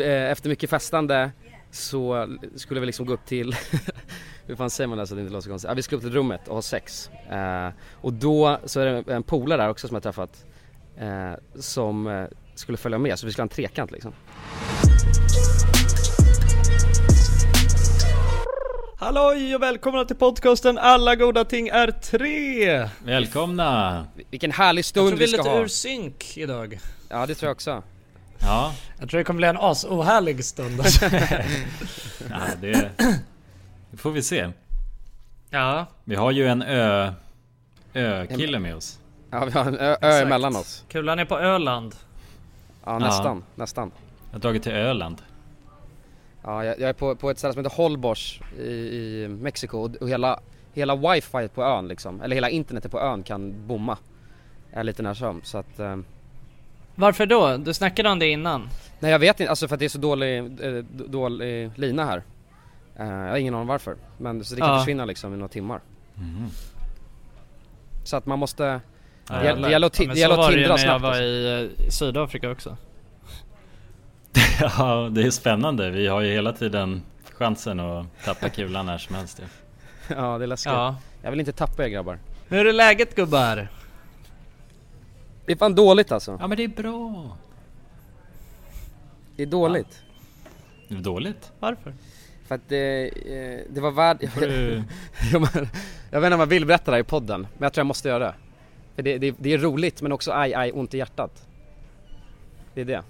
eh, efter mycket festande så skulle vi liksom gå upp till, hur fan säger man det så att det inte låter så konstigt? Ja, vi skulle upp till rummet och ha sex. Eh, och då så är det en polare där också som jag träffat eh, som eh, skulle följa med så vi skulle ha en trekant liksom. Halloj och välkomna till podcasten Alla goda ting är tre! Välkomna! Vilken härlig Jag stund tror vi vi är ska lite ha. ur synk idag. Ja det tror jag också. Ja, Jag tror det kommer bli en as-ohärlig stund alltså. ja det, det får vi se. Ja, Vi har ju en ö... Ö-kille med oss. Ja vi har en ö, ö emellan oss. kulan är på Öland. Ja nästan, nästan. Jag har dragit till Öland. Ja jag, jag är på, på ett ställe som heter Holbox i, i Mexiko och, och hela, hela wifi på ön liksom, eller hela internetet på ön kan bomma. Är lite när som så att eh, Varför då? Du snackade om det innan. Nej jag vet inte, alltså för att det är så dålig, eh, dålig lina här. Eh, jag har ingen aning varför. Men så det kan Ja. försvinna liksom i några timmar. Mhm. Så att man måste, Ja, det, gäller- det gäller att, ti- men det gäller så att var det ju tindra när jag snabbt. var i eh, Sydafrika också. Ja, det är spännande. Vi har ju hela tiden chansen att tappa kulan när som helst. Ja. Ja det är läskigt. Ja. Jag vill inte tappa er grabbar. Hur är läget gubbar? Det är fan dåligt alltså. ja, men det är bra. Det är dåligt. Det är dåligt. Varför? För att det, eh, det var värd... Jag vet inte om jag vill berätta det här i podden, men jag tror jag måste göra det. För det, det, det är roligt men också aj aj ont i hjärtat. Det är det.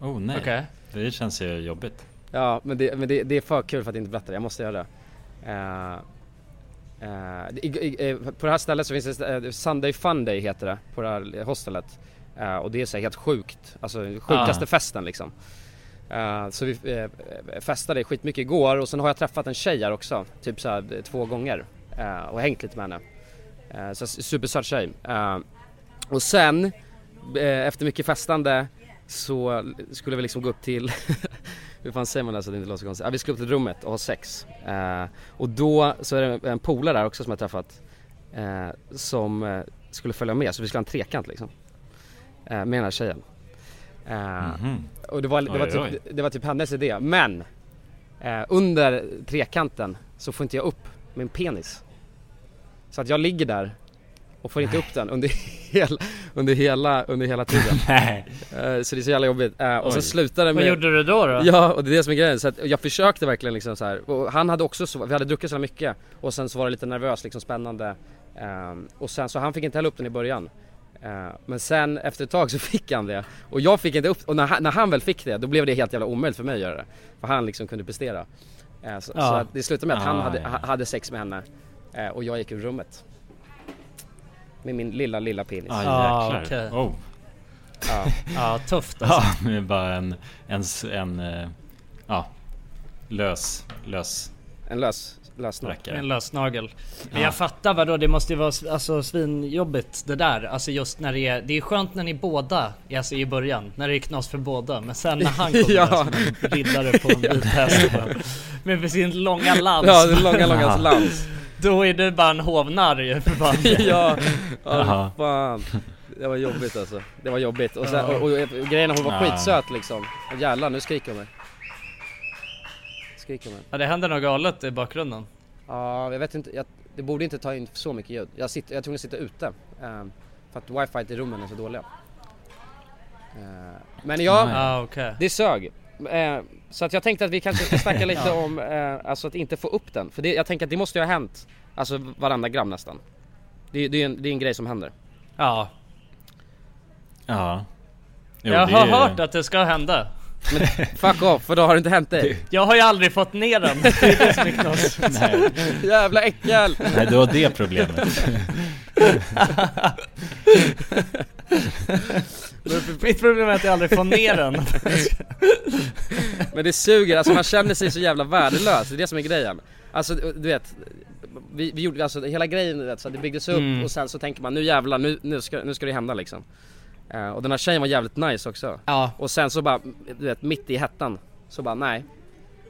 Oh nej. Okej. Det känns ju jobbigt. Ja men, det, men det, det är för kul för att inte berätta det, jag måste göra det. Eh, eh, i, i, eh, på det här stället så finns det, uh, Sunday Fun Day heter det, på det här hostelet. Eh, och det är så helt sjukt, alltså sjukaste Ah. festen liksom. Eh, så vi uh, festade skitmycket igår och sen har jag träffat en tjej här också, typ så här, eh, två gånger. eh, och hängt lite med henne. Uh, så supersöt tjej. Eh, och sen, eh, efter mycket festande så skulle vi liksom gå upp till hur fan säger man det så att det inte låter så konstigt? Ja, vi skulle upp till rummet och ha sex. Eh, och då så är det en polare där också som jag träffat eh, som eh, skulle följa med så vi skulle ha en trekant liksom. Eh, med den här tjejen. Mhm. och det var, det, var Oj, oj. typ, det var typ hennes idé, men eh, under trekanten så får inte jag upp min penis. Så att jag ligger där och får inte upp den under hela, under hela, under hela tiden. Nej. Eh, så det är så jävla jobbigt. Eh, och sen Oj. slutar det Vad med gjorde du då då? Ja, och det är det som är grejen. Så att jag försökte verkligen liksom så här. och han hade också så, vi hade druckit så mycket och sen så var det lite nervöst, liksom spännande. Ehm, och sen så han fick inte heller upp den i början. Ehm, men sen efter ett tag så fick han det och jag fick inte upp, och när han, när han väl fick det då blev det helt jävla omöjligt för mig att göra det. För han liksom kunde prestera. Ehm, så, Ja. så att det slutade med att han Ah, hade, ja. ha- hade sex med henne eh, och jag gick ur rummet. Med min lilla, lilla penis. Ah, Ah, jäklar. okej. Oh. Ja. Ja, tufft alltså. Ja, det är bara en... En... s- en eh, ja. Lös... Lös... En lös, lös snopp. rackare. En lösnagel. Men Ja. jag fattar vadå, det måste ju vara alltså, svinjobbigt det där. Alltså just när det är, det är skönt när ni båda, alltså i början, när det är knas för båda. Men sen när han kommer Ja. som en riddare på en vit häst med sin långa lans. Ja, den långa, långa Ja. lans. Då är du bara en hovnarr ju för fan. ja, ja fan. Det var jobbigt alltså. Det var jobbigt. Och, sen, och, och, och grejen hon var Ja. skitsöt liksom. Och jävlar nu skriker hon mig. Skriker hon mig. Ja, det händer något galet i bakgrunden. Ja, jag vet inte. Jag, det borde inte ta in så mycket ljud. Jag, sitter, jag tror att sitta ute. ehm, för att wifi i rummen är så dåliga. Eh, men ja. Ja, okej. det sög. Eh, så att jag tänkte att vi kanske ska snacka lite om eh, alltså att inte få upp den. För det, jag tänker att det måste ju ha hänt. Alltså varenda gram nästan. Det, det, är, en, det är en grej som händer. Ja. Ja. Jo, jag det har är- hört att det ska hända. Fuck off, för då har det inte hänt dig? Jag har ju aldrig fått ner den. Det är det som är knas. Nej, Jävla äckel! nej, du har det problemet. Mitt problem är att jag aldrig får ner den. Men det suger, alltså man känner sig så jävla värdelös, det är det som är grejen Alltså du vet, vi, vi gjorde, alltså hela grejen vet, så det byggdes upp Mm. och sen så tänker man nu jävlar, nu, nu, ska, nu ska det hända liksom Eh, Och den här tjejen var jävligt nice också Ja. Och sen så bara, du vet, mitt i hettan Så bara nej,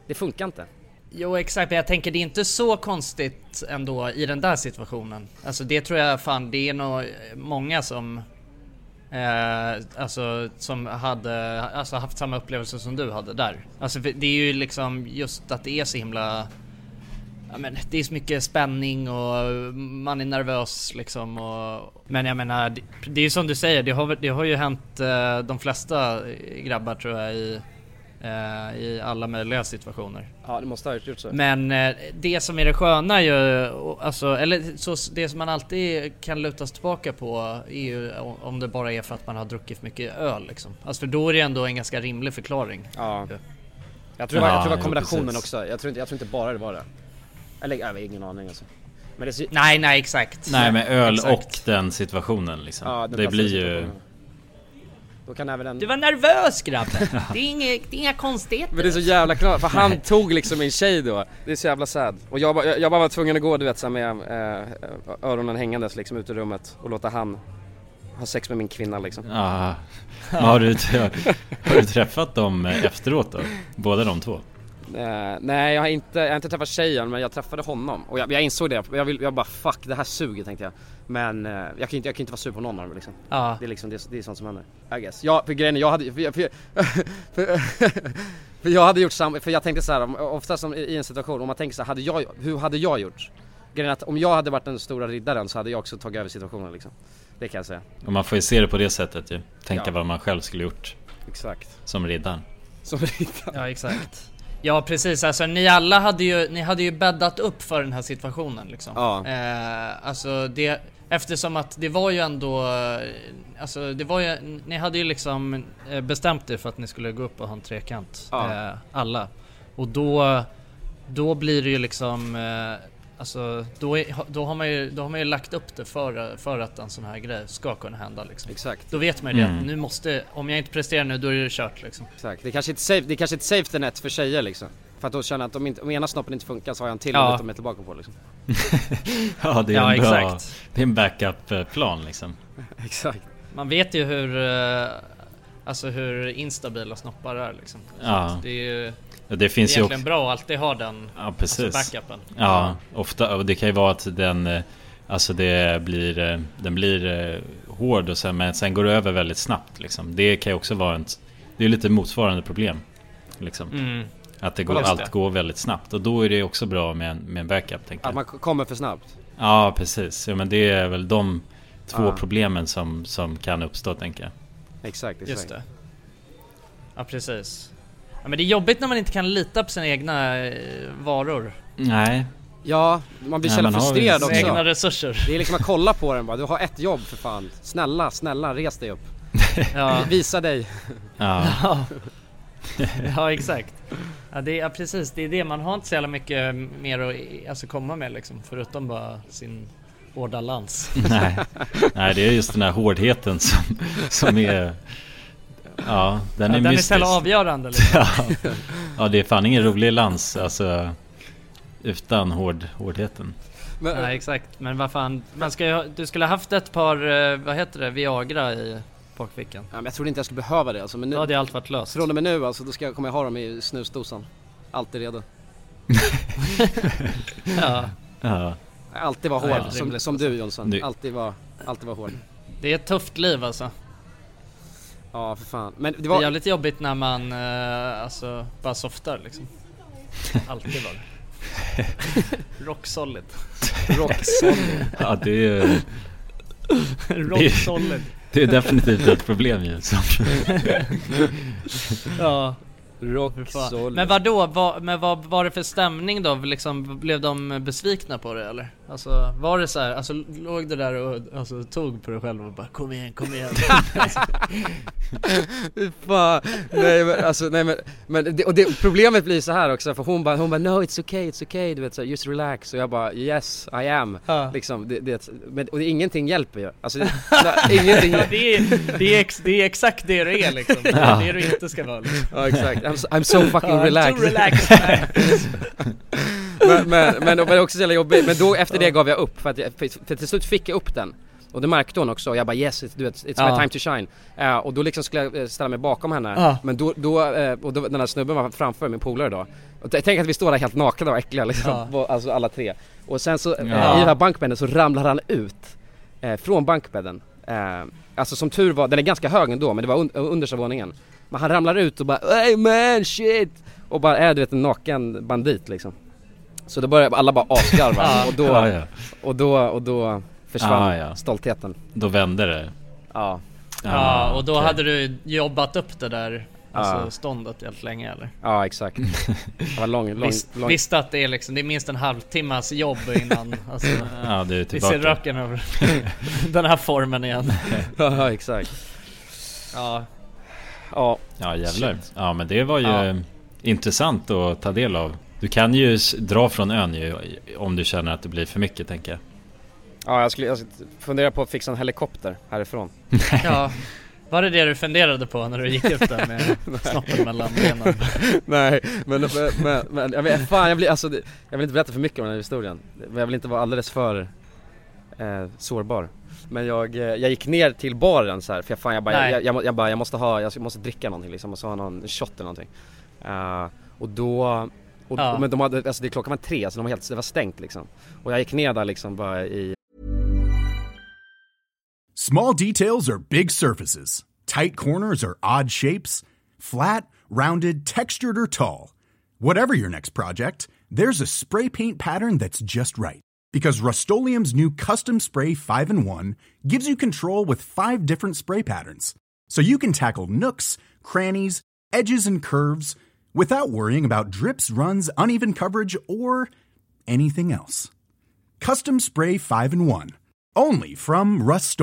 det funkar inte Jo exakt, men jag tänker det är inte så konstigt ändå i den där situationen. Alltså det tror jag fan, det är nog många som Eh, alltså som hade alltså, haft samma upplevelse som du hade där. Alltså det är ju liksom just att det är så himla Ja, men det är så mycket spänning och man är nervös liksom. Och, men jag menar, det, det är ju som du säger, det har, det har ju hänt eh, de flesta grabbar tror jag i, eh, i alla möjliga situationer. Ja det måste ha gjort så. Men eh, det som är det sköna ju, alltså, eller så, det som man alltid kan luta sig tillbaka på är ju om det bara är för att man har druckit för mycket öl liksom. Alltså för då är det ändå en ganska rimlig förklaring. Ja. Jag tror, det var, jag tror det Ja, var kombinationen precis. också. Jag tror, inte, jag tror inte bara det var det. Eller jag har ingen aning alltså. Men det ser, Nej, nej exakt. Nej med öl Exakt. och den situationen liksom. ja, den det blir ju... Då kan även en... Du var nervös grabben. Det är, inga, det är inga konstigheter. Men det är så jävla klart, för han tog liksom min tjej då. Det är så jävla sad. Och jag, bara- jag, jag bara var tvungen att gå du vet så med eh, öronen hängandes liksom ut ur rummet och låta han ha sex med min kvinna liksom. Ja. Men har, du, har du träffat dem efteråt då? Båda de två? Eh, nej jag har, inte, jag har inte träffat tjejen men jag träffade honom och jag, jag insåg det. Jag, vill, jag bara fuck det här suger tänkte jag. Men eh, jag kan inte, jag kan inte vara sur på någon av dem liksom. Ja. Det är liksom det, det är sånt som händer. I guess. Ja för grejen är, jag hade, för, jag- för, för, för jag hade gjort samma, för jag tänkte så här, oftast som i en situation, om man tänker så här, hade jag, hur hade jag gjort? Grejen är att om jag hade varit den stora riddaren så hade jag också tagit över situationen liksom. Det kan jag säga. Och man får ju se det på det sättet ju. Tänka Ja. vad man själv skulle gjort Exakt. som riddaren. Som riddare. Ja exakt. Ja precis, alltså ni alla hade ju, ni hade ju bäddat upp för den här situationen liksom. Ja. Eh, alltså det, eftersom att det var ju ändå, eh, alltså det var ju, ni hade ju liksom eh, bestämt er för att ni skulle gå upp och ha en trekant. Ja. Eh, alla. Och då, då blir det ju liksom, eh, alltså då, är, då, har man ju, då har man ju lagt upp det för, för att en sån här grej ska kunna hända liksom. Exakt. Då vet man ju det, Mm. att nu måste, om jag inte presterar nu då är det kört liksom. Exakt. Det är kanske inte safe, det är kanske ett safety net för tjejer liksom. För att då känna att om, inte, om ena snoppen inte funkar så har jag en till Ja. att luta mig tillbaka på liksom. Ja det är Ja en bra... exakt. Det är en backup-plan liksom. Exakt. Man vet ju hur, eh, alltså hur instabila snoppar är liksom. Ja. Det är ju det finns ju egentligen också... bra att alltid ha den Ja alltså precis. backupen. Ja, ofta. Och det kan ju vara att den... eh, Alltså det blir... eh, Den blir eh, hård och sen, men sen går det över väldigt snabbt liksom. Det kan ju också vara en... Det är lite motsvarande problem. Liksom. Mm. Att det går, allt det. går väldigt snabbt. Och då är det också bra med en, med en backup tänker Att man kommer för snabbt. Ja precis. Ja men det är väl de två Ja. problemen som, som kan uppstå tänker jag. Exakt, exakt. Just det. Ja precis. Ja, men det är jobbigt när man inte kan lita på sina egna eh, varor. Nej. Ja, man blir så jävla frustrerad också. egna resurser. Det är liksom att kolla på den bara, du har ett jobb för fan. Snälla, snälla res dig upp. Ja. Visa dig. Ja. Ja. ja exakt. Ja, det är, ja precis, det är det. Man har inte så jävla mycket mer att alltså, komma med liksom. Förutom bara sin hårda lans. Nej. Nej det är just den här hårdheten som, som är... Ja den Ja, är den är mystisk. så jävla avgörande liksom. ja. ja det är fan ingen rolig lans alltså Utan hård, hårdheten Men, Nej exakt, men vad fan. Man ska du skulle ha haft ett par, eh, vad heter det, Viagra i bakfickan. ja, men jag trodde inte jag skulle behöva det alltså, men Då nu, hade ju allt varit löst. från och med nu alltså, då ska jag, kommer jag ha dem i snusdosan. Alltid redo. Ja, Ja Alltid vara hård, helt som, som du Jonsson. Du- Alltid vara, alltid vara hård. det är ett tufft liv alltså. Ja, för fan. Men det Det är var... jävligt jobbigt när man eh, alltså bara softar liksom. Alltid bara. Rock solid. Rock solid. Ja det är, Rock solid. det är definitivt ett problem ju Ja, Rock solid. Men vadå, vad, men vad var det för stämning då? Liksom, blev de besvikna på det eller? Alltså var det så här, alltså låg du där och alltså, tog på dig själv och bara kom igen, kom igen. Fan. Nej men alltså, nej men, men det, och det, problemet blir så här också för hon bara, hon bara no it's okay, it's okay, du vet så här, just relax och jag bara yes I am. Ja. Liksom, det, det, men, och det, ingenting hjälper ju. Alltså det, nej, ingenting, Ja, det, är, det, är ex, det är exakt det det är liksom. Det är det du inte ska vara. Liksom. ja exakt, I'm so, I'm so fucking relaxed. too relaxed. men, men, men, men också så jävla jobbigt, men då efter det gav jag upp för att jag, för, för till slut fick jag upp den. Och det märkte hon också jag bara yes, it's, du it's Ja. my time to shine. Eh, och då liksom skulle jag eh, ställa mig bakom henne. Ja. Men då, då, eh, och då, den här snubben var framför min polare då. Och tänk att vi står där helt nakna och äckliga liksom, Ja. alltså alla tre. Och sen så, Ja. i den här bankbädden så ramlar han ut från bankbädden. Alltså som tur var, den är ganska hög ändå men det var un understa våningen Men han ramlar ut och bara Hey man shit! Och bara är du vet en naken bandit liksom Så då började alla bara asgarva och då, ja. och då, och då försvann Ah, ja. stoltheten Då vände det. Ja, Ja, och då okej. hade du jobbat upp det där Alltså ståndet helt länge eller? ja exakt Det var lång, lång, Visst, lång visst att det är liksom, det är minst en halvtimmas jobb innan alltså, Ja, du är vi ser tillbaka. röken över den här formen igen Ja exakt Ja, Ja, Ja jävlar. Shit. Ja men det var ju Ja. intressant att ta del av. Du kan ju dra från ön ju om du känner att det blir för mycket tänker jag. ja jag skulle jag fundera på att fixa en helikopter härifrån. Ja. Var det det du funderade på när du gick upp där med snoppen mellan benen? Nej men, men, men, jag vet, fan jag blir alltså, jag vill inte berätta för mycket om den här historien. Men jag vill inte vara alldeles för eh, sårbar. Men jag, eh, jag gick ner till baren så här, för jag, fan, jag, bara, jag, jag, jag, bara, jag måste ha, jag måste dricka någonting liksom, och så ha någon shot eller någonting. Eh, Och då, och, Ja. men de hade, alltså det klockan var tre så de var helt, det var stängt liksom Och jag gick ner där liksom bara i Small details are big surfaces. Tight corners are odd shapes. Flat, rounded, textured, or tall. Whatever your next project, there's a spray paint pattern that's just right. Because Rust new Custom Spray 5 in 1 gives you control with five different spray patterns. So you can tackle nooks, crannies, edges, and curves without worrying about drips, runs, uneven coverage, or anything else. Custom Spray 5 in 1. Only from Rust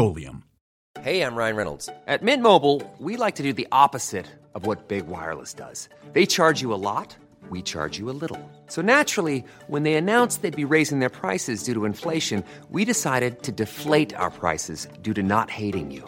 Hey, I'm Ryan Reynolds. At Mint Mobile, we like to do the opposite of what Big Wireless does. They charge you a lot, we charge you a little. So naturally, when they announced they'd be raising their prices due to inflation, we decided to deflate our prices due to not hating you.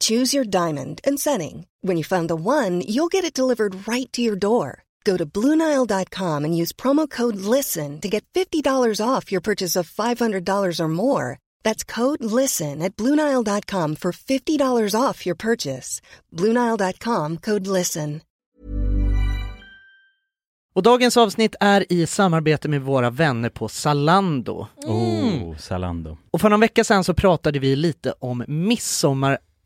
Choose your diamond and setting. When you find the one, you'll get it delivered right to your door. Go to Bluenile.com and use promo code LISTEN to get $50 off your purchase of $500 or more. That's code LISTEN at Bluenile.com for $50 off your purchase. Bluenile.com code LISTEN. Och dagens avsnitt är i samarbete med våra vänner på Zalando. Oh, Zalando. Och för någon vecka sedan så pratade vi lite om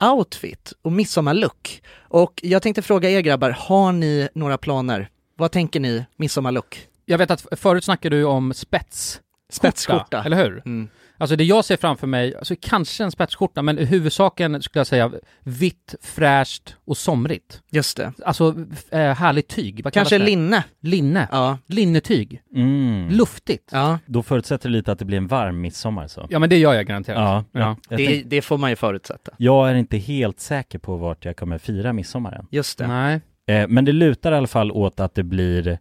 midsommaroutfit och midsommarlook. Och jag tänkte fråga er grabbar, har ni några planer? Vad tänker ni midsommarlook? Jag vet att förut snackade du om spets. Spetsskjorta. Eller hur? Mm. Alltså det jag ser framför mig, alltså kanske en spetsskjorta, men huvudsaken skulle jag säga vitt, fräscht och somrigt. Just det. Alltså eh, härligt tyg. Vad Kanske linne? Linne. Ja. Linnetyg. Mm. Luftigt. Ja, Då förutsätter det lite att det blir en varm midsommar så. Ja men det gör jag garanterat. Ja, Ja. Det, det får man ju förutsätta. jag är inte helt säker på vart jag kommer fira midsommaren. Just det. Nej. Eh, men det lutar i alla fall åt att det blir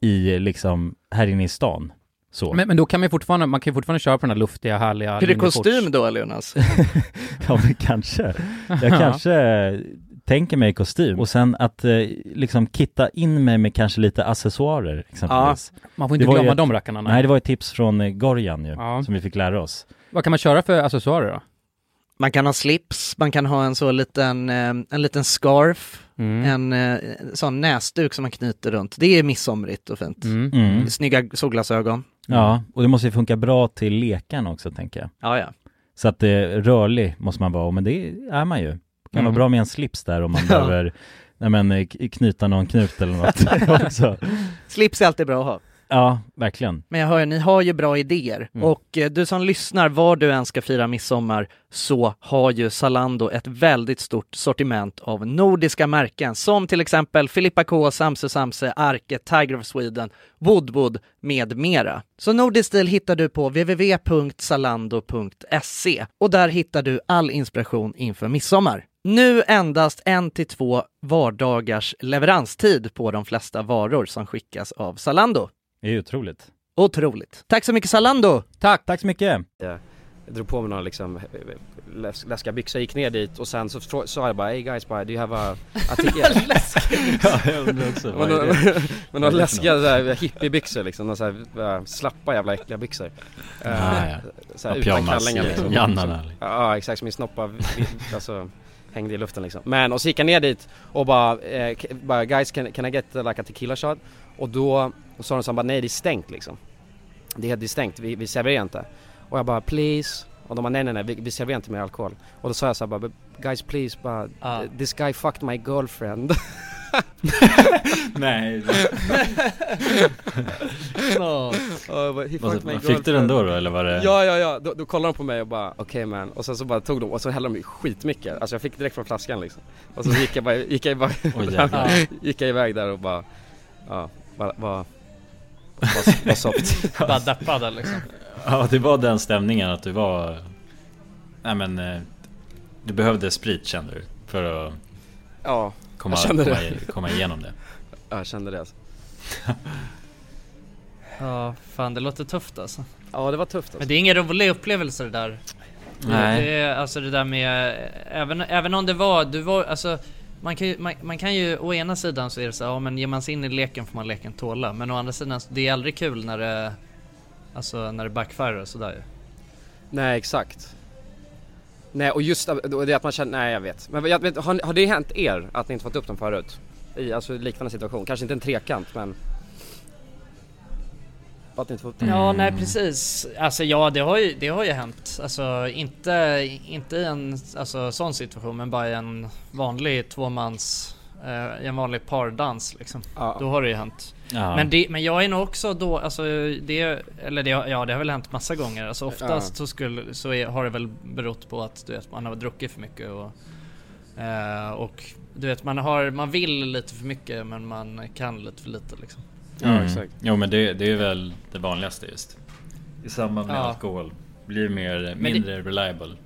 i liksom här inne i stan. Så. Men, men då kan man fortfarande, man kan ju fortfarande köra på den här luftiga, härliga Blir det kostym då eller Jonas? ja men kanske. Jag kanske tänker mig kostym och sen att eh, liksom kitta in mig med kanske lite accessoarer exempelvis. Man får inte glömma ett- de rackarna. Nej det var ett tips från eh, Gorjan ju, Ja. som vi fick lära oss. Vad kan man köra för accessoarer då? Man kan ha slips, man kan ha en så liten, eh, en liten scarf, Mm. en eh, sån näsduk som man knyter runt. Det är midsomrigt och fint. Mm. Mm. Snygga solglasögon. Ja, och det måste ju funka bra till lekan också tänker jag. Ja, ja. Så att det rörlig måste man vara, men det är man ju. Det kan Mm. vara bra med en slips där om man behöver nej men, eh, knyta någon knut eller något också. Slips är alltid bra att ha. Ja, verkligen. Men jag hör ju, ni har ju bra idéer. Mm. Och eh, du som lyssnar, var du än ska fira midsommar, så har ju Zalando ett väldigt stort sortiment av nordiska märken, som till exempel Filippa K, Samse Samse, Arke, Tiger of Sweden, Woodwood med mera. Så nordisk stil hittar du på www.zalando.se och där hittar du all inspiration inför midsommar. Nu endast en till två vardagars leveranstid på de flesta varor som skickas av Zalando. Det är ju otroligt. Otroligt. Tack så mycket Zalando! Tack! Tack så mycket! Jag drog på mig några liksom läs läskiga byxor, gick ner dit och sen så sa jag bara Hey guys, bara, do you have a, a ticket? Ja, jag undrar också. Men Vad är några- det? Men några läskiga så här, hippiebyxor liksom, några så här, äh, slappa jävla äckliga byxor. Eh, ja. här, Ja, utan pyjamas, kallingar liksom. jannarna. Som- Ja exakt, som min snoppa alltså, hängde i luften liksom. Men och så gick jag ner dit och bara, eh, bara guys can, can I get like a tequila shot? Och då och sa de så bara nej det är stängt liksom. Det är, det är stängt, vi, vi serverar inte. Och jag bara please. Och de bara nej nej nej vi, vi serverar inte mer alkohol. Och då sa jag så bara "But guys please bara Ja. this guy fucked my girlfriend. Nej. Ja. Och jag bara, "He Vad- fucked my vad Fick du den girlfriend." då då eller var det? Ja ja ja, då, då kollade de på mig och bara okej man och sen så bara tog de och så hällde de i skitmycket, alltså jag fick direkt från flaskan liksom Och så gick jag bara, gick jag bara, jävlar. gick jag iväg där och bara, ja, bara, bara, bara soft Bara deppade liksom. Ja det var den stämningen att du var Nej men eh, Du behövde sprit kände du För att Ja, komma, jag kände komma, det. komma igenom det jag kände det alltså. Ja, fan det låter tufft alltså. Ja det var tufft Men alltså. det är ingen rolig upplevelse det där. Nej. Det är alltså det där med, även, även om det var, du var, alltså man kan, ju, man, man kan ju, å ena sidan så är det så ja men ger man sig in i leken får man leken tåla. Men å andra sidan, det är aldrig kul när det, alltså när det backfirar och sådär ju. Nej exakt Nej och just det att man känner, nej jag vet. Men jag vet, har, har det hänt er att ni inte fått upp dem förut? I alltså liknande situation, kanske inte en trekant men att ni inte dem? Ja nej precis. Alltså ja det har ju, det har ju hänt. Alltså inte, inte i en alltså, sån situation men bara i en vanlig tvåmans, eh, en vanlig pardans liksom. Ja. Då har det ju hänt. ja. Men, det, men jag är nog också då, alltså det, eller det, ja det har väl hänt massa gånger. Alltså oftast Ja. så, skulle, så är, har det väl berott på att du vet, man har druckit för mycket och, eh, och du vet man har, man vill lite för mycket men man kan lite för lite liksom. Ja, exakt. Jo men det, det är väl det vanligaste just I samband med Ja. alkohol Blir mer, mindre reliable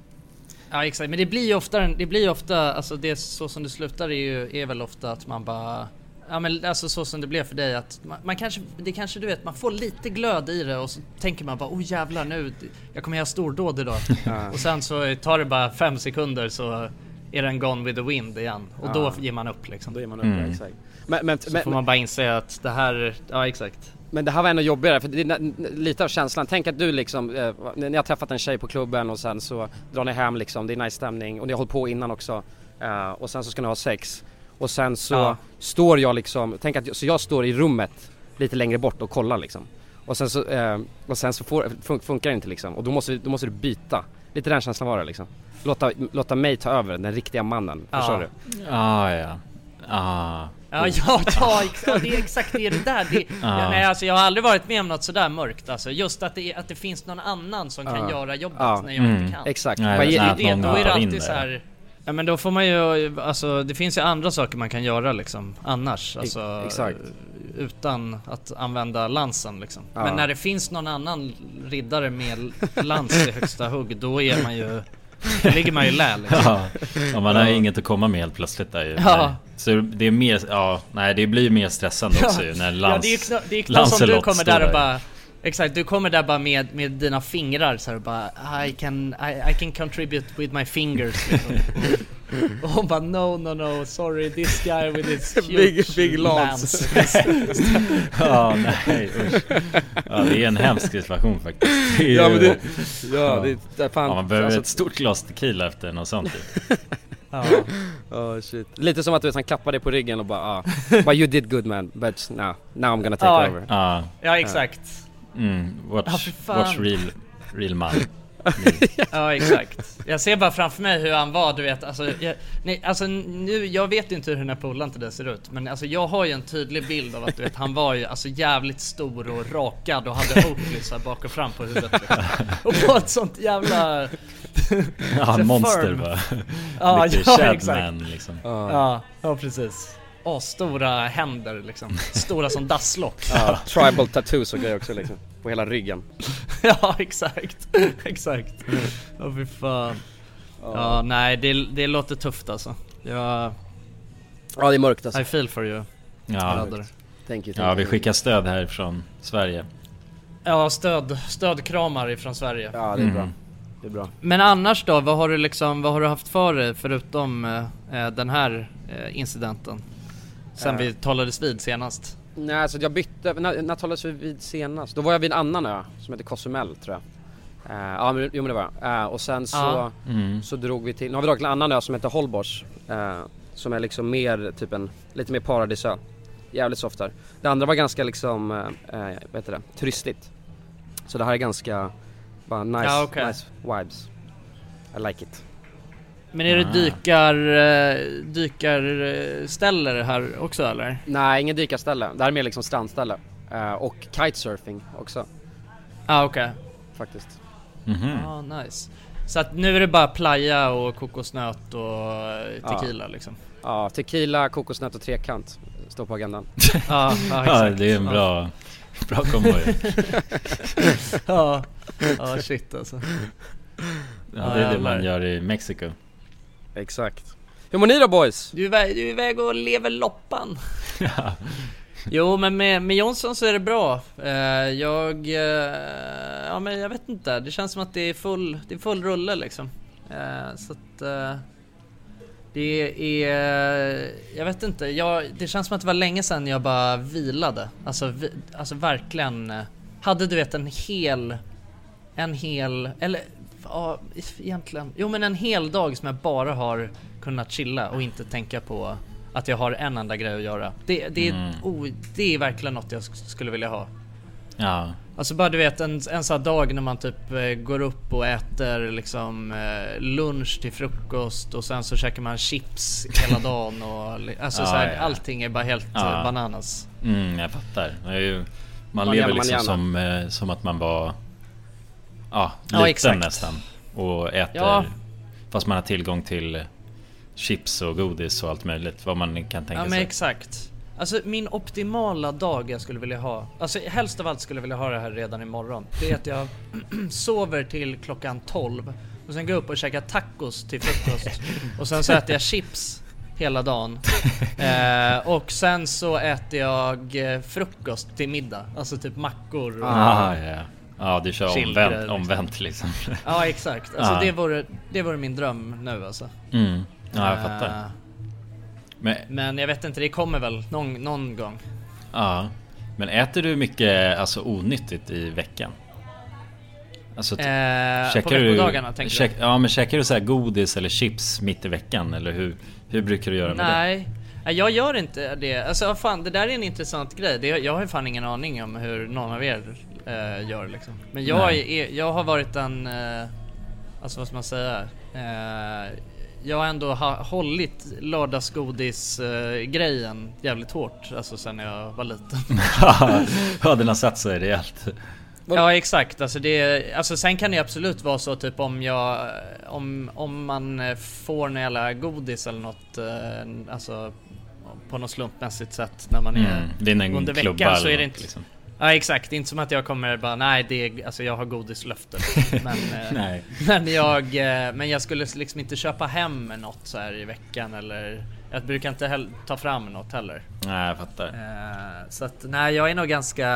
Ja exakt, men det blir ju ofta, det blir ofta, alltså det så som det slutar är ju, är väl ofta att man bara Ja men alltså så som det blev för dig att man, man kanske, det kanske du vet, man får lite glöd i det och så tänker man bara oh jävlar nu, jag kommer göra stordåd idag. Ja. Och sen så tar det bara fem sekunder så är den gone with the wind igen. Och då Ja. ger man upp liksom. Då är man uppe, Mm. exakt. Men, men, Så men, får man bara inse att det här, ja exakt. men det här var ändå jobbigare för det är lite av känslan. Tänk att du liksom, eh, ni har träffat en tjej på klubben och sen så drar ni hem liksom, det är nice stämning och ni har hållit på innan också. Eh, och sen så ska ni ha sex. Och sen så Ja. står jag liksom, tänk att så jag står i rummet lite längre bort och kollar liksom. Och sen så, eh, och sen så får, fun- funkar det inte liksom och då måste, då måste du byta. Lite den känslan var det liksom. Låta, låta mig ta över, den riktiga mannen. Ja. Förstår du? Ah ja Ah Ja, ja, ja, ja, det är exakt det, det där. Det, Ja. ja, nej, alltså, jag har aldrig varit med om något sådär mörkt. Alltså, just att det, att det finns någon annan som kan Ja. göra jobbet Ja. när jag Mm. inte kan. Exakt. Nej, det, någon då är det alltid så här. Ja men då får man ju, alltså det finns ju andra saker man kan göra liksom annars. Alltså, exakt. Utan att använda lansen liksom. Ja. Men när det finns någon annan riddare med lans i högsta hugg, då är man ju, då ligger man ju lä liksom. Ja, och man har inget att komma med helt plötsligt där ju. Ja. Så det är mer, ja, nej det blir mer stressande också ju när ja Lans, det är ju det är knappt som du kommer där och bara Exakt, du kommer där bara med, med dina fingrar så här och bara I can, I, I can contribute with my fingers liksom. och, hon bara no no no sorry this guy with his huge Big- big lance." Ja, nej usch. Ja, det är en hemsk situation faktiskt. Ju, Ja men det, ja, det, är fan, ja, man behöver alltså- ett stort glas tequila efter något sånt ju. Ja. Oh shit. Lite som att du vet, han klappar dig på ryggen och bara ah, but you did good man, but now, now I'm gonna take Ja. over. Ja, ja exakt mm, watch, fan. watch real, real man. Ja exakt Jag ser bara framför mig hur han var du vet alltså, jag, nej, alltså nu, jag vet inte hur den här polaren till det ser ut Men alltså jag har ju en tydlig bild av att du vet han var ju alltså jävligt stor och rakad och hade Oakley bak och fram på huvudet liksom. Och på ett sånt jävla Ja, monster bara. Ja, Lite ja, exakt. liksom. Ja, ja precis Asstora händer liksom, stora som dasslock Ja, tribal tattoos och grejer också liksom, på hela ryggen. Ja exakt, exakt Ja fy fan Ja nej det, det låter tufft alltså Jag, Ja det är mörkt alltså. I feel for you Ja. Thank you, thank ja, vi skickar stöd här från Sverige. Ja stöd, stödkramar ifrån Sverige Ja det är bra. Mm. Det är bra. Men annars då, vad har du liksom, vad har du haft för dig förutom eh, den här eh, incidenten? Sen Eh. vi talades vid senast. Nej alltså jag bytte, när, när talades vi vid senast? Då var jag vid en annan ö som heter Cozumel tror jag. Eh, ja men, jo men det var jag. Eh, och sen så. Mm. så drog vi till, nu har vi dragit till en annan ö som heter Holbox. Eh, som är liksom mer, typ en, lite mer paradisö. Jävligt soft där. Det andra var ganska liksom, eh, vad heter det, turistigt. Så det här är ganska, bara nice, Ja, okej. nice vibes. I like it. Men är det Ah. dykar, eh, dykarställe här också eller? Nej, ingen dykarställe. Det här är mer liksom strandställe. Eh, och kitesurfing också Ja ah, okej. faktiskt. Mhm. Ja nice. Så att nu är det bara playa och kokosnöt och eh, tequila liksom? Ja, tequila, kokosnöt och trekant står på agendan. Ja, ja det är en bra, bra kombo. Ja, ja shit alltså. Ja, det är det man gör i Mexiko. Exakt. Hur mår ni då boys? Du är, du är iväg och lever loppan. Jo men med, med Jonsson så är det bra. Eh, jag, eh, ja men jag vet inte. Det känns som att det är full, det är full rulle liksom. Eh, så att det är, jag vet inte. Jag, det känns som att det var länge sedan jag bara vilade. Alltså, vi, alltså verkligen. Hade du vet en hel, en hel, eller ja egentligen. Jo men en hel dag som jag bara har kunnat chilla och inte tänka på att jag har en enda grej att göra. Det, det, är, Mm. oh, det är verkligen något jag sk- skulle vilja ha. Ja, Alltså bara du vet en, en sån här dag när man typ eh, går upp och äter liksom eh, lunch till frukost och sen så käkar man chips hela dagen och alltså Ja, så här, ja. allting är bara helt Ja. eh, bananas. mm, jag fattar. Ju, man, Man lever man liksom som, eh, som att man var Ja, Ja, liten exakt. nästan. Och äter Ja. Fast man har tillgång till chips och godis och allt möjligt. Vad man kan tänka Ja men sig. exakt. Alltså min optimala dag jag skulle vilja ha, alltså helst av allt skulle jag vilja ha det här redan imorgon. Det är att jag sover till klockan 12 och sen går jag upp och käkar tacos till frukost och sen så äter jag chips hela dagen. Eh, och sen så äter jag eh, frukost till middag, alltså typ mackor och... Ah, ja, ja. du kör omvänt, liksom. omvänt liksom. Ja exakt, alltså Ja. det, vore, det vore min dröm nu alltså. Mm. Ja, jag fattar. Eh, Men, men jag vet inte, det kommer väl någon, någon gång. ja. Men äter du mycket alltså, onyttigt i veckan? Alltså, Eh, på veckodagarna tänker käk, Ja men käkar du så här godis eller chips mitt i veckan? Eller hur, hur brukar du göra med det? Nej, Nej, jag gör inte det. Alltså fan, det där är en intressant grej. Det, jag har ju fan ingen aning om hur någon av er eh, gör liksom. Men jag, är, jag har varit en, eh, alltså vad ska man säga? Eh, jag har ändå ha, hållit lördagsgodis-grejen jävligt hårt, alltså sen jag var liten. ja den har satt sig rejält. Ja exakt, alltså det, alltså sen kan det absolut vara så typ om jag, om, om man får en jävla godis eller något, eh, alltså på något slumpmässigt sätt när man är Mm. Under veckan så är det inte liksom. Ja exakt, inte som att jag kommer bara nej det är, alltså jag har godislöfte men, eh, men jag, eh, men jag skulle liksom inte köpa hem något så här i veckan eller jag brukar inte heller ta fram något heller. Nej jag fattar. Eh, Så att nej jag är nog ganska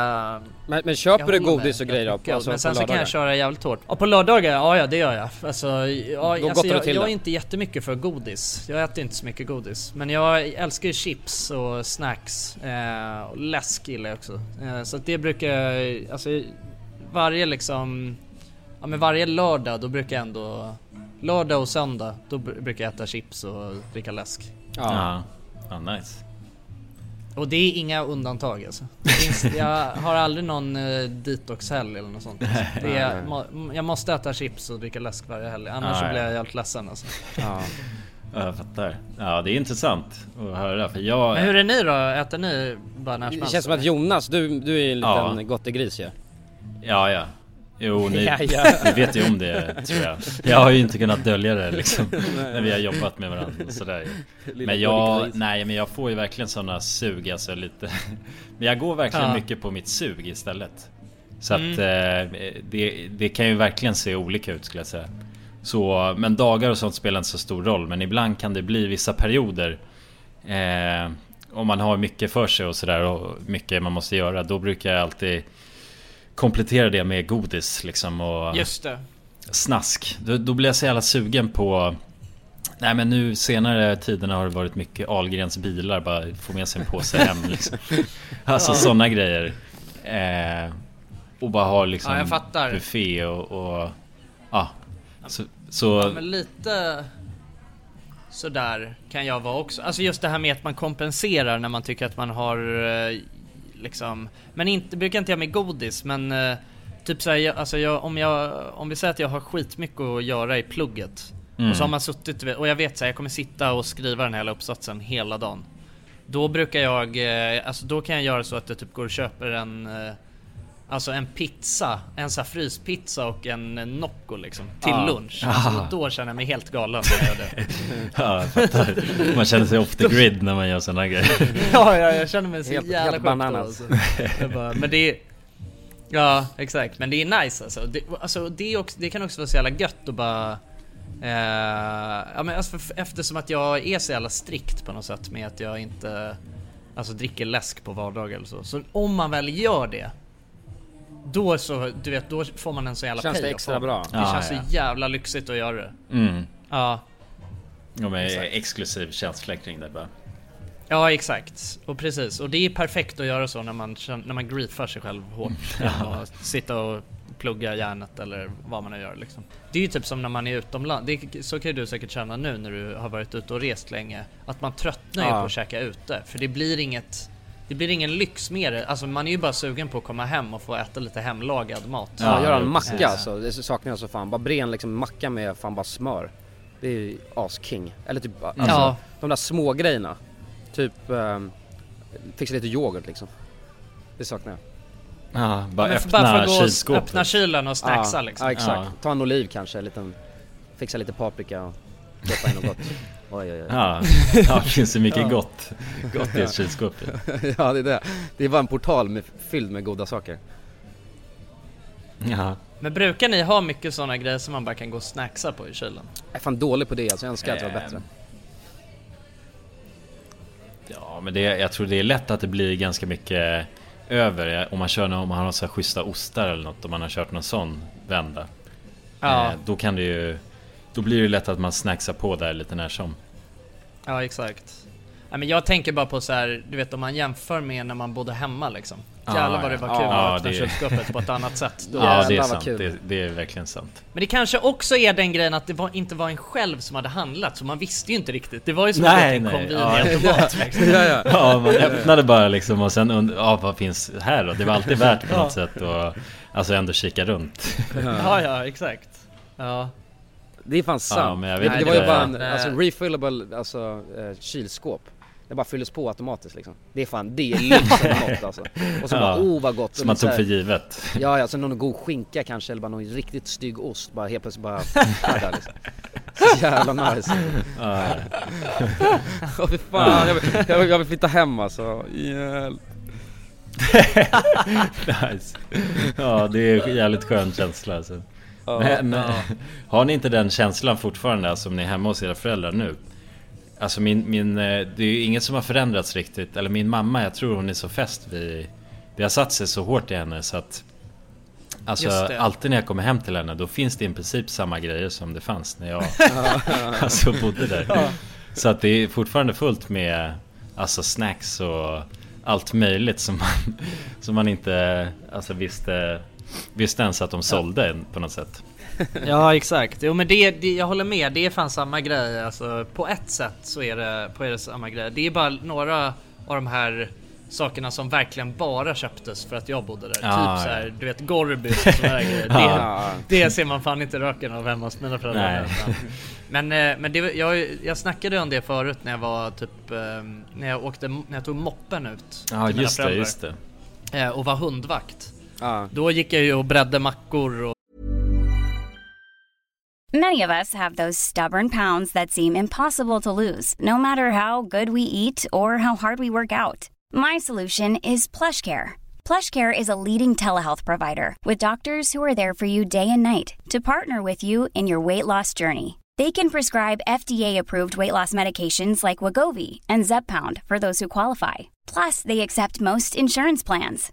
Men, men köper du godis och grejer då? Alltså, men sen så kan jag köra jävligt hårt. Ja på lördagar, ja ja det gör jag. Alltså, ja, Då alltså jag, till jag det. är inte jättemycket för godis. Jag äter inte så mycket godis. Men jag älskar chips och snacks. Eh, och läsk gillar jag också. Eh, så att det brukar jag, alltså varje liksom, ja men varje lördag då brukar jag ändå, lördag och söndag då br- brukar jag äta chips och dricka läsk. Ja. Ja. ja, nice. Och det är inga undantag alltså. Det finns, jag har aldrig någon uh, detox-helg eller något sånt. Det är, må, jag måste äta chips och dricka läsk varje helg, annars så ja. blir jag helt ledsen alltså. Ja. Ja, jag fattar. Ja det är intressant att höra för jag... Men hur är ni då? Äter ni bara när som Det känns som att? Jonas, du, du är en liten Ja. gottegris ju. Ja ja. Jo ni, Ja, ja. ni vet ju om det tror jag. Jag har ju inte kunnat dölja det liksom. när vi har jobbat med varandra och sådär. Men jag, nej men jag får ju verkligen sådana sug alltså lite. Men jag går verkligen Ja. mycket på mitt sug istället. Så att eh, det, det kan ju verkligen se olika ut skulle jag säga. Så, men dagar och sånt spelar inte så stor roll. Men ibland kan det bli vissa perioder. Eh, om man har mycket för sig och sådär och mycket man måste göra. Då brukar jag alltid komplettera det med godis liksom. Och, Just det. snask. Då, då blir jag så jävla sugen på Nej men nu senare tiderna har det varit mycket Ahlgrens bilar bara få med sig en påse hem liksom. Alltså Ja. sådana grejer. Eh, och bara ha liksom Ja, buffé och, och ja. Så, så Ja, men lite sådär kan jag vara också. Alltså just det här med att man kompenserar när man tycker att man har eh, liksom, men inte, brukar inte jag med godis men eh, typ såhär, jag, alltså jag, om jag, om vi säger att jag har skitmycket att göra i plugget Mm. och så har man suttit och jag vet såhär, jag kommer sitta och skriva den här hela uppsatsen hela dagen. Då brukar jag, eh, alltså då kan jag göra så att jag typ går och köper en eh, Alltså en pizza, en sån här fryspizza och en eh, Nocco liksom till Ja. lunch. Alltså, Ah. då känner jag mig helt galen när jag gör det. Ja, jag fattar. Man känner sig off the grid när man gör sådana grejer. ja, ja, jag känner mig så Helt- jävla helt sjuk då, bananas. alltså. bara, Men det är... Ja, exakt. Men det är nice alltså. Det, alltså, det, är också, det kan också vara så jävla gött att bara... Eh, ja, men alltså, för, eftersom att jag är så jävla strikt på något sätt med att jag inte alltså, dricker läsk på vardagar eller så. Så om man väl gör det då så, du vet, då får man en så jävla Känns det extra bra? Det Ja, känns ja. så jävla lyxigt att göra det. Mm. Ja. Ja, med Exakt. exklusiv känsla kring det bara. Ja exakt, och precis. Och det är perfekt att göra så när man, när man griefar sig själv hårt. Ja. och sitta och plugga hjärnet eller vad man nu gör liksom. Det är ju typ som när man är utomlands, det är, så kan ju du säkert känna nu när du har varit ute och rest länge. Att man tröttnar ju Ja. på att käka ute. För det blir inget det blir ingen lyx med det. Alltså man är ju bara sugen på att komma hem och få äta lite hemlagad mat. Ja, göra en macka precis. alltså, det saknar jag så fan. Bara bren liksom macka med fan bara smör. Det är ju asking. Eller typ, alltså Ja. de där små grejerna. Typ, um, fixa lite yoghurt liksom. Det saknar jag. Ja, bara Men öppna bara för att gå och öppna kylen och snacksa ja, liksom. Ja exakt. Ja. Ta en oliv kanske, en liten, fixa lite paprika och doppa in något gott. Oj oj oj. Ja, ja det finns så mycket Ja. gott, gott i ett kylskåp. ja det är det. Det är bara en portal med, fylld med goda saker. Ja. Men brukar ni ha mycket sådana grejer som man bara kan gå och snacksa på i kylen? Jag är fan dålig på det alltså, jag önskar att jag var Ehm, bättre. Ja, men det, jag tror det är lätt att det blir ganska mycket över om man kör om man har så här schyssta ostar eller något, om man har kört någon sån vända. Ja. Eh, då kan det ju, då blir det lätt att man snacksar på där lite när som. Ja exakt. Ja, men jag tänker bara på så här, du vet om man jämför med när man bodde hemma liksom. Ja, Jävlar vad det var ja. kul Ja, att öppna det- kylskåpet på ett annat sätt. Då. Ja, det är sant. kul. Det, det är verkligen sant. Men det kanske också är den grejen att det var, inte var en själv som hade handlat, så man visste ju inte riktigt. Det var ju som Nej, att till en nej, ja. konviniautomat liksom. ja, ja. Ja, man öppnade bara liksom och sen und- ja, vad finns här då? Det var alltid värt på något sätt och alltså ändå kika runt. Ja, ja, exakt. Ja. Det är fan sant. vet det, det var ju bara en alltså, refillable alltså, eh, kylskåp. Det bara fylldes på automatiskt liksom. Det är fan, det är lyx om något alltså. Och så Ja. bara, oh vad gott. Som man tog här- för givet. Ja, ja, så någon god skinka kanske eller bara någon riktigt stygg ost bara helt plötsligt bara är där liksom. Så jävla nice. Ja, fy fan, jag, vill, jag, vill, jag vill flytta hem alltså. Hjälp. nice. Ja, det är en jävligt skön känsla alltså. Men eh, har ni inte den känslan fortfarande alltså, om ni är hemma hos era föräldrar nu? Alltså min, min, eh, det är ju inget som har förändrats riktigt. Eller min mamma, jag tror hon är så fäst vid... Det har satt sig så hårt i henne så att... Alltså alltid när jag kommer hem till henne då finns det i princip samma grejer som det fanns när jag alltså, bodde där. Så att det är fortfarande fullt med alltså snacks och allt möjligt som man, som man inte alltså, visste, visste ens att de sålde på något sätt. Ja exakt, jo men det, det, jag håller med, det är fan samma grej. Alltså På ett sätt så är det, på det samma grej. Det är bara några av de här sakerna som verkligen bara köptes för att jag bodde där. Ja, Typ så här, du vet Gorbys och sådana grejer. Det, det ser man fan inte röken av hemma hos mina föräldrar. Men, eh, men det, jag, jag snackade om det förut när jag var typ eh, När jag åkte, när jag tog moppen ut till mina just det, föräldrar, just det. eh, Och var hundvakt Ja. Då gick jag ju och bredde mackor och Many of us have those stubborn pounds that seem impossible to lose, no matter how good we eat or how hard we work out. My solution is PlushCare. PlushCare is a leading telehealth provider with doctors who are there for you day and night to partner with you in your weight loss journey. They can prescribe FDA-approved weight loss medications like Wagovi and Zepbound for those who qualify. Plus, they accept most insurance plans.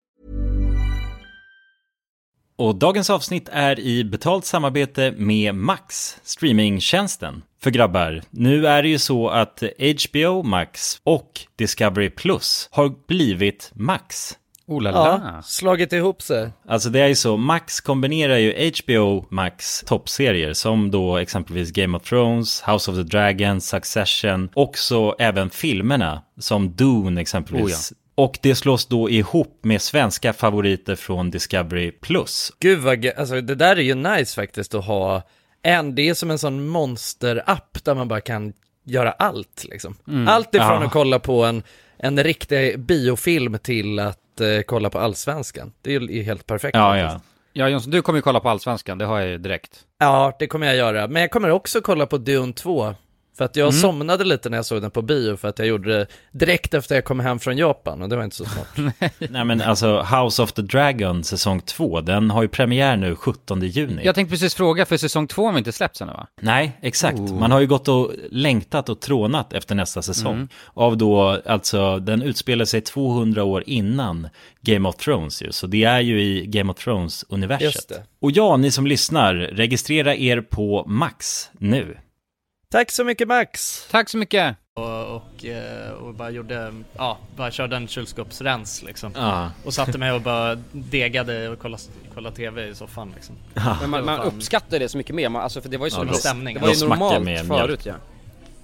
Och dagens avsnitt är i betalt samarbete med Max, streamingtjänsten. För grabbar, nu är det ju så att HBO Max och Discovery Plus har blivit Max. Oh la Ja, slagit ihop sig. Alltså det är ju så, Max kombinerar ju HBO Max toppserier som då exempelvis Game of Thrones, House of the Dragon, Succession, också även filmerna som Dune exempelvis. Och det slås då ihop med svenska favoriter från Discovery Plus. Gud vad ge- alltså det där är ju nice faktiskt att ha en, det är som en sån monster-app där man bara kan göra allt liksom. Allt ifrån Ja. att kolla på en, en riktig biofilm till att eh, kolla på allsvenskan. Det är ju helt perfekt. Ja, faktiskt. ja. Ja Jonsson, du kommer ju kolla på Allsvenskan, det har jag ju direkt. Ja, det kommer jag göra. Men jag kommer också kolla på Dune 2. För att jag Mm. somnade lite när jag såg den på bio för att jag gjorde det direkt efter jag kom hem från Japan och det var inte så smart. Nej men alltså House of the Dragon säsong 2, den har ju premiär nu 17 juni. Jag tänkte precis fråga, för säsong två har vi inte släppts ännu va? Nej, exakt. Man har ju gått och längtat och trånat efter nästa säsong. Av då, alltså, den utspelar sig 200 år innan Game of Thrones ju. Så det är ju i Game of Thrones-universet. Just det. Och ja, ni som lyssnar, registrera er på Max nu. Tack så mycket Max! Tack så mycket! Och, och, eh, och bara gjorde, ja, bara körde en kylskåpsrens liksom. Ja. Och satte mig och bara degade och kollade, kollade TV i soffan liksom. Men man, man uppskattar det så mycket mer, man, alltså för det var ju så Ja, stämning. det var ju normalt med förut ja.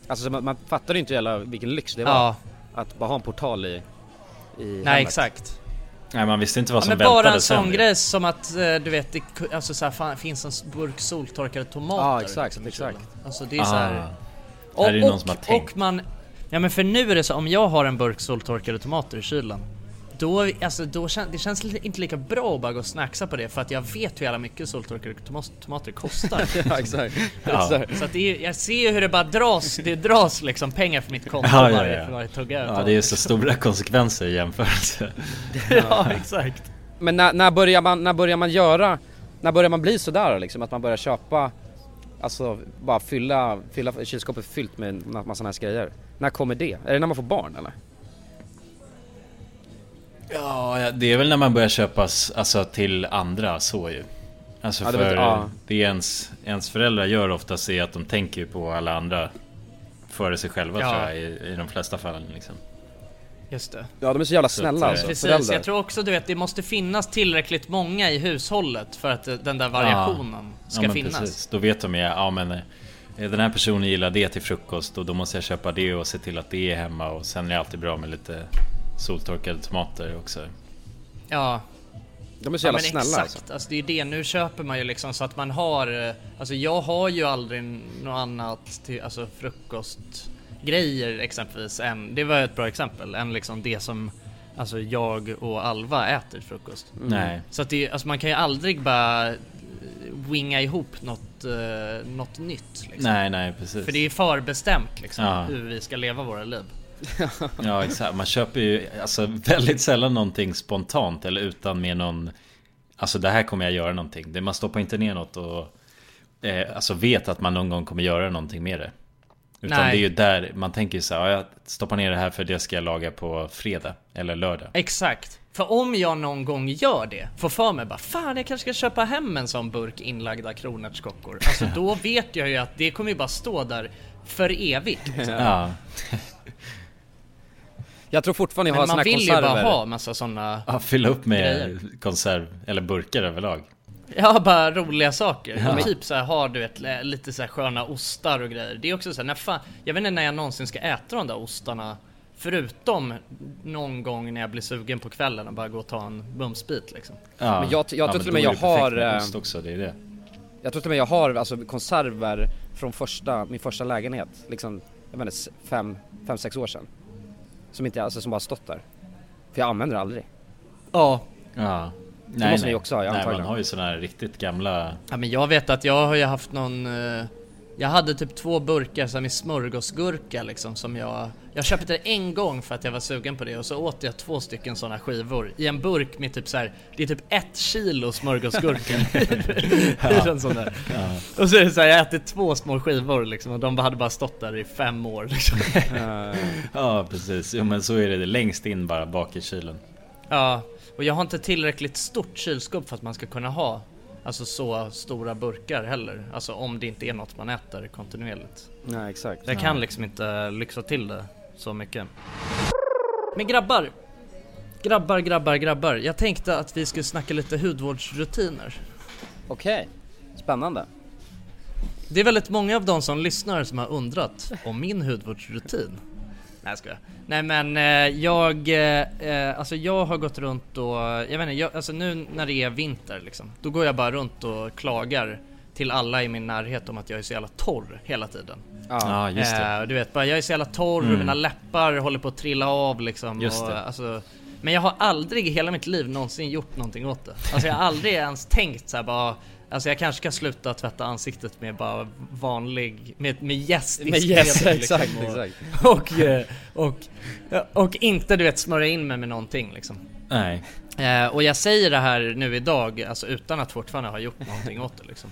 Alltså så man, man fattade ju inte jävla vilken lyx det var Ja, att bara ha en portal i, i nej hemmet. exakt. Nej, man visste inte vad Ja, som men bara en sen. sån grej som att eh, du vet, det alltså så här, fan, finns en burk soltorkade tomater. Ja, exakt, i exakt. kylen. Alltså det är så här. Ah. Och, Här är det någon och, som har tänkt. och man, ja men för nu är det så, om jag har en burk soltorkade tomater i kylen då, alltså, då kän, det känns inte lika bra att bara gå och snacksa på det för att jag vet hur jävla mycket soltorkade tomater kostar. Ja exakt, Ja. Så att det är, jag ser ju hur det bara dras, det dras liksom pengar för mitt konto Ja, ja, varje, ja. varje tugga Ja, det är så stora konsekvenser i jämförelse. ja exakt. Men när, när börjar man, när börjar man göra, när börjar man bli sådär liksom? Att man börjar köpa, alltså bara fylla, fylla kylskåpet fyllt med en massa här grejer. När kommer det? Är det när man får barn eller? Ja, ja, det är väl när man börjar köpa alltså, till andra så ju. Alltså Ja, det för ja. det ens, ens föräldrar gör oftast är att de tänker på alla andra före sig själva Ja. tror jag i, i de flesta fallen liksom. Just det. Ja de är så jävla Så snälla alltså, eh, Precis, föräldrar. jag tror också du vet det måste finnas tillräckligt många i hushållet för att eh, den där variationen ska ja, finnas. Precis. Då vet de ju, ja men eh, den här personen gillar det till frukost och då måste jag köpa det och se till att det är hemma och sen är det alltid bra med lite soltorkade tomater också. Ja, De är så ja jävla men snälla exakt. alltså. Alltså. det är det, nu köper man ju liksom så att man har, eh, alltså jag har ju aldrig något annat till, alltså frukostgrejer exempelvis än, det var ett bra exempel, än liksom det som Alltså jag och Alva äter frukost. Nej. Så att det, alltså man kan ju aldrig bara winga ihop något, eh, något nytt liksom. Nej, nej precis. För det är förbestämt liksom, Ja. hur vi ska leva våra liv. Ja exakt, man köper ju alltså, väldigt sällan någonting spontant eller utan med någon Alltså det här kommer jag göra någonting. Man stoppar inte ner något och eh, Alltså vet att man någon gång kommer göra någonting med det. Utan Nej. det är ju där man tänker så här, ja, jag stoppar ner det här för det ska jag laga på fredag eller lördag. Exakt. För om jag någon gång gör det, får för mig bara Fan jag kanske ska köpa hem en sån burk inlagda kronärtskockor. Alltså då vet jag ju att det kommer ju bara stå där för evigt. Liksom. Ja, Jag tror fortfarande jag har Men såna man här vill ju konserver. bara ha massa såna ja fylla upp med Grejer. konserv eller burkar överlag. Ja, bara roliga saker. Ja. Typ så här har du vet, l- lite så här sköna ostar och grejer. Det är också så här, när fan, jag vet inte när jag någonsin ska äta de där ostarna. Förutom någon gång när jag blir sugen på kvällen och bara gå och ta en bumsbit liksom. Ja. Men jag, jag Ja, tror till och med jag har... med eh, ost också, det är det. Jag tror till och med jag har alltså konserver från första, min första lägenhet. Liksom, jag vet inte, fem, fem, sex år sedan. Som inte, alltså som bara stått där. För jag använder det aldrig. Ja. Ja. Det måste ni också ha, ja, Nej, antagligen. man har ju sådana här riktigt gamla... Ja men jag vet att jag har ju haft någon eh, Jag hade typ två burkar så med smörgåsgurka liksom som jag Jag köpte det en gång för att jag var sugen på det och så åt jag två stycken sådana skivor i en burk med typ så här Det är typ ett kilo smörgåsgurka. I en sån där Och så är det så här, jag äter två små skivor liksom och de hade bara stått där i fem år liksom. Ja. Precis, jo, men så är det längst in bara bak i kylen. Ja, och jag har inte tillräckligt stort kylskåp för att man ska kunna ha Alltså så stora burkar heller, alltså om det inte är något man äter kontinuerligt Nej exakt. Jag kan liksom inte lyxa till det så mycket Men grabbar! Grabbar, grabbar, grabbar. Jag tänkte att vi skulle snacka lite hudvårdsrutiner Okej, spännande. Det är väldigt många av de som lyssnar som har undrat om min hudvårdsrutin Nej jag skojar. Nej men eh, jag, eh, eh, alltså jag har gått runt och, jag vet inte, jag, alltså nu när det är vinter liksom Då går jag bara runt och klagar till alla i min närhet om att jag är så jävla torr hela tiden Ja, just det. Eh, du vet bara, jag är så jävla torr, Mm. mina läppar håller på att trilla av liksom Just och, det. alltså, Men jag har aldrig i hela mitt liv någonsin gjort någonting åt det Alltså jag har aldrig ens tänkt så här bara Alltså jag kanske ska sluta tvätta ansiktet med bara vanlig, med, med gäst Med yes, exakt, och, exakt. och, eh, och, och, inte du vet smörja in mig med någonting liksom Nej. Eh, och jag säger det här nu idag, alltså utan att fortfarande ha gjort någonting åt det liksom.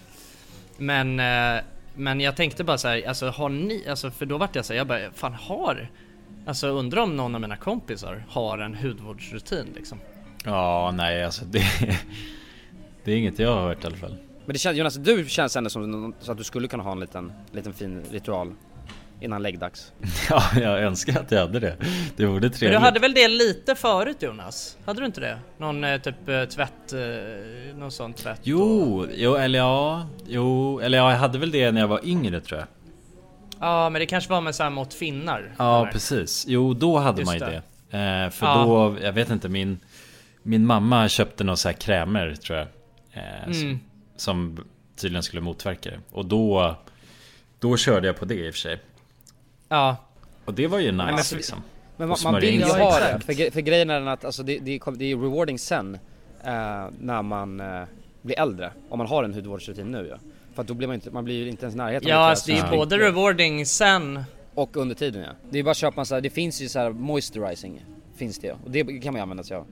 Men, eh, men jag tänkte bara så här, alltså har ni, alltså för då vart jag så här, jag bara, fan har, alltså undrar om någon av mina kompisar har en hudvårdsrutin liksom. Ja, nej alltså det... Det är inget jag har hört i alla fall. Men det känns, Jonas, du känns ändå som så att du skulle kunna ha en liten, liten fin ritual innan läggdags. Ja, jag önskar att jag hade det. Det vore Men trevligt. du hade väl det lite förut Jonas? Hade du inte det? Någon eh, typ eh, tvätt, eh, någon sån tvätt? Jo, jo, eller ja, jo, eller ja, jag hade väl det när jag var yngre tror jag. Ja men det kanske var med så här mot finnar? Ja, eller? precis. Jo, då hade Just man ju det. det. Eh, för Ja. då, jag vet inte, min, min mamma köpte några så här krämer tror jag. Eh, Mm. Som tydligen skulle motverka det. Och då, då körde jag på det i och för sig. Ja. Och det var ju nice men för- liksom. Men man, man vill ju ha det, för, för grejen är den att alltså, det, det, är- det är rewarding sen eh, när man eh, blir äldre. Om man har en hudvårdsrutin nu ja. För att då blir man inte, man blir ju inte ens i närheten Ja alltså det är ju både rewarding sen Och under tiden ja. Det är bara att köpa så här, det finns ju så här moisturizing finns det ju. Och det kan man ju använda sig av.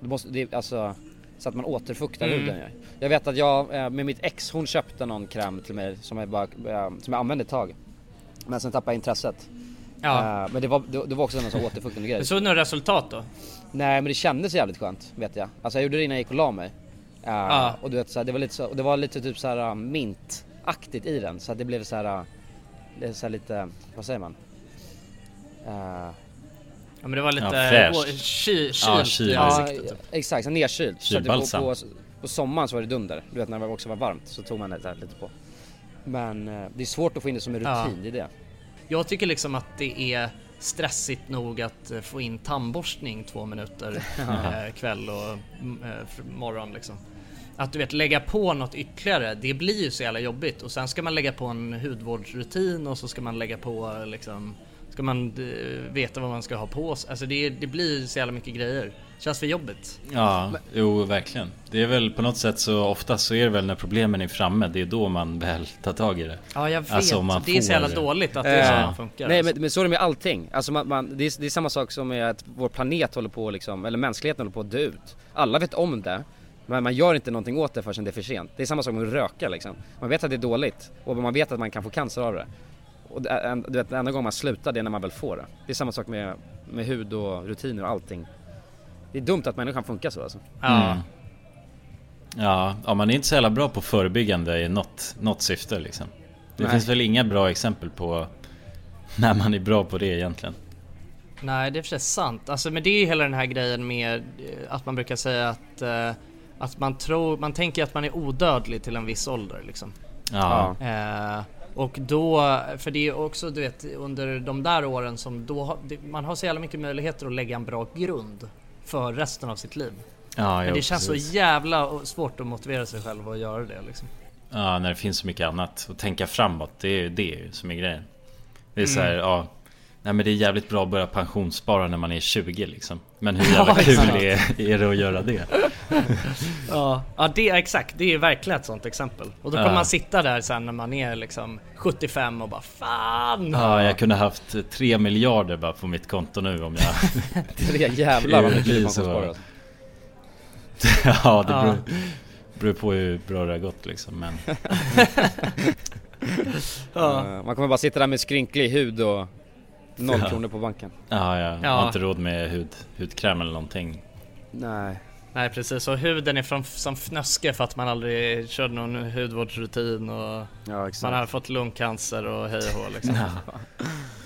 Det måste, det, alltså, så att man återfuktar Mm. huden. Jag vet att jag eh, med mitt ex, hon köpte någon kräm till mig som jag bara, eh, som jag använde ett tag. Men sen tappade jag intresset. Ja. Eh, men det var, det, det var också en sån återfuktande grej. Du såg några resultat då? Nej men det kändes jävligt skönt vet jag. Alltså jag gjorde det innan jag gick och la mig. Uh, Ja. Och du vet så här, det var lite så, det var lite typ så här uh, mintaktigt i den så att det blev så här, uh, det är så här lite, vad säger man? Uh, Ja men det var lite Ja, Ja, kylt i kyl. ja ansiktet typ. exakt, så nedkylt. Så att det på, Kylbalsam. på, på sommaren så var det dunder. Du vet när det också var varmt så tog man det här lite på. Men uh, det är svårt att få in det som en Ja. rutin, det är det. Jag tycker liksom att det är stressigt nog att eh, få in tandborstning två minuter eh, kväll och mm, eh, morgon liksom. Att du vet lägga på något ytterligare, det blir ju så jävla jobbigt och sen ska man lägga på en hudvårdsrutin och så ska man lägga på eh, liksom Ska man eh, veta vad man ska ha på sig, alltså det, det blir så jävla mycket grejer. Känns för jobbigt. Ja, jo verkligen. Det är väl på något sätt så oftast så är det väl när problemen är framme, det är då man väl tar tag i det. Ja jag vet, Alltså, om man det är så jävla dåligt att det så Eh, funkar. Nej alltså. men, men så är det med allting. Alltså man, man, det, är, det är samma sak som med att vår planet håller på liksom, eller mänskligheten håller på att dö ut. Alla vet om det, men man gör inte någonting åt det förrän det är för sent. Det är samma sak med att röka liksom. Man vet att det är dåligt och man vet att man kan få cancer av det. Och det, är- du vet, den enda gången man slutar det är när man väl får det. Det är samma sak med, med hud och rutiner och allting. Det är dumt att människan funkar så alltså. Ja. Mm. Ja, ja, man är inte så jävla bra på förebyggande i något, något syfte liksom. Det Nej. finns väl inga bra exempel på när man är bra på det egentligen. Nej det är för sig sant. Alltså men det är ju hela den här grejen med eh, att man brukar säga att eh, Att man tror, man tänker att man är odödlig till en viss ålder liksom. Ja. Eh, och då, för det är också du vet under de där åren som då man har så jävla mycket möjligheter att lägga en bra grund för resten av sitt liv. Ja, Men jo, det känns precis. så jävla svårt att motivera sig själv att göra det liksom. Ja, när det finns så mycket annat. Och tänka framåt, det är det som är grejen. Det är Mm. så här, ja. Nej men det är jävligt bra att börja pensionsspara när man är 20 liksom. Men hur jävla kul är, är det att göra det? Ja, ja det är exakt. Det är verkligen ett sånt exempel. Och då kommer Ja. man sitta där sen när man är liksom 75 och bara fan. Ja, jag kunde haft 3 miljarder bara på mitt konto nu om jag... Tre jävlar vad mycket så- pensionssparar, alltså. Ja, det Ja. beror, beror på hur bra det har gått liksom men... Ja. Eh, Man kommer bara sitta där med skrynklig hud och noll Ja. kronor på banken. Ja, jag Ja. har inte råd med hud, hudkräm eller någonting. Nej. Nej precis, och huden är från, som fnöske för att man aldrig körde någon hudvårdsrutin och Ja man har fått lungcancer och hej och liksom. Ja,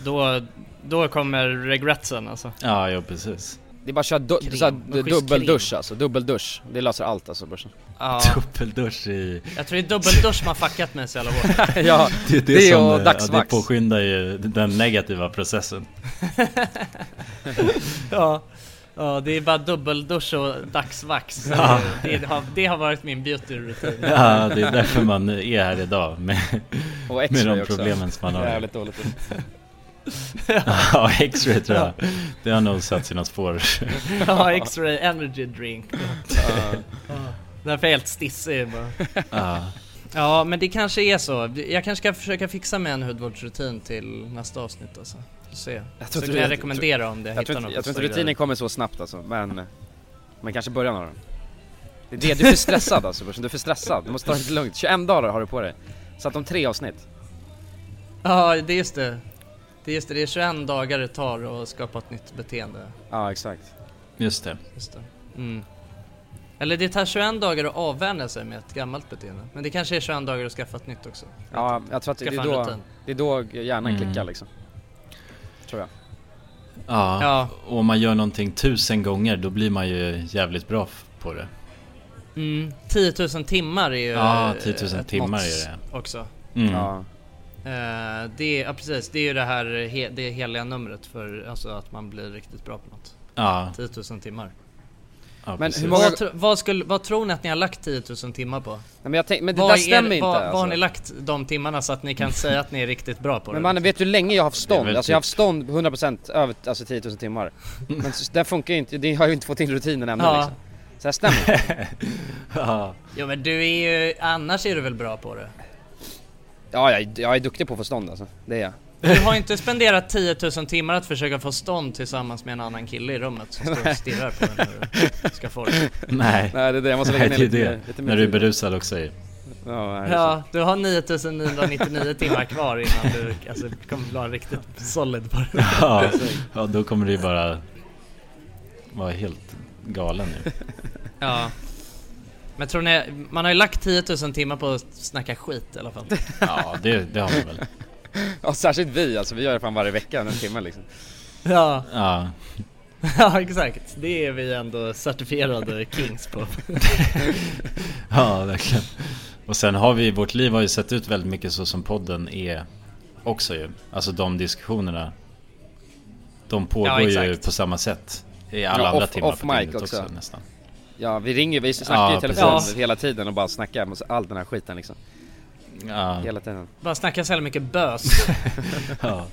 Då, då kommer regretsen alltså. ja jo, precis. Det är bara att köra du- så dubbeldusch alltså, dubbeldusch. Det löser allt alltså börsen. Ja, Dubbeldusch i... jag tror det är dubbeldusch man fuckat med så jävla hårt. ja, Det är det, Det som och eh, ja, dagsvax. det påskyndar ju den negativa processen. ja. Ja, det är bara dubbeldusch och dagsvax. Ja. Det, har, det har varit min beauty-rutin. Ja, det är därför man är här idag med, Och med de också. problemen som man har. Jävligt dåligt. Ja, X-ray tror jag. Det har nog satt sina spår. Ja, X-ray energy drink. Ja. Därför är jag helt stissig bara. Ja, Ja, men det kanske är så. Jag kanske ska försöka fixa med en hudvårdsrutin till nästa avsnitt alltså. Se. Jag Så tror inte kan jag rekommendera om det Jag hittar tror något jag tror inte rutinen kommer så snabbt alltså, men Men kanske början av den Det är det, du är för stressad alltså börsen, du är för stressad, du måste ta det lite lugnt 21 dagar har du på dig Så att om tre avsnitt Ja, det är just det. Det är just det, det är 21 dagar det tar att skapa ett nytt beteende. Ja exakt just det. Just det. Mm. Eller det tar 21 dagar att avvänja sig med ett gammalt beteende. Men det kanske är 21 dagar att skaffa ett nytt också. Ja, jag tror att det är då, det är då hjärnan Mm. klickar liksom Tror jag Ja, Ja. och om man gör någonting tusen gånger då blir man ju jävligt bra på det. Mm. 10 000 timmar är ju Ja, eh, 10 000 ett timmar mått är det. också. Mm. Ja, Eh, det, är, ja, precis, det är ju det här he, det heliga numret för alltså, att man blir riktigt bra på något. Ja, 10 000 timmar. Ja Men hur många- Vad, tro- vad, skulle, vad tror ni att ni har lagt 10 000 timmar på? Nej, men jag tänk, men det Vad där är- stämmer inte vad, alltså. vad har ni lagt de timmarna så att ni kan säga att ni är riktigt bra på det? Men mannen vet du hur länge jag har haft stånd? Alltså jag har typ- haft stånd 100% över alltså 10 000 timmar Men det funkar ju inte, det har jag ju inte fått in rutinen ännu Ja. liksom Så det stämmer. Ja, Jo men du är ju, annars är du väl bra på det? Ja jag, är- jag är duktig på att få stånd alltså, det är jag Du har inte spenderat 10 000 timmar att försöka få stånd tillsammans med en annan kille i rummet som står och stirrar på dig när du ska få det. nej. Nej det är det, jag måste lägga Nej, ner det är lite, lite mer När du är berusad också ju. Ja, Ja, du har 9999 timmar kvar innan du alltså, kommer vara riktigt solid på det. Ja, ja, då kommer du bara vara helt galen nu. Ja. Men tror ni, man har ju lagt 10 000 timmar på att snacka skit i alla fall. Ja, det, det har man väl. Ja särskilt vi alltså, vi gör det fan varje vecka en timme liksom Ja, Ja, ja exakt. Det är vi ändå certifierade kings på. ja verkligen. Och sen har vi, vårt liv har ju sett ut väldigt mycket så som podden är också ju. Alltså de diskussionerna. De pågår Ja, ju på samma sätt. I alla Ja, andra off- timmar off på dygnet också. också. nästan. Ja vi ringer vi snackar Ja, ju i telefon precis. hela tiden och bara snackar om all den här skiten liksom Ja, Hela tiden Bara snacka så jävla mycket bös. ja.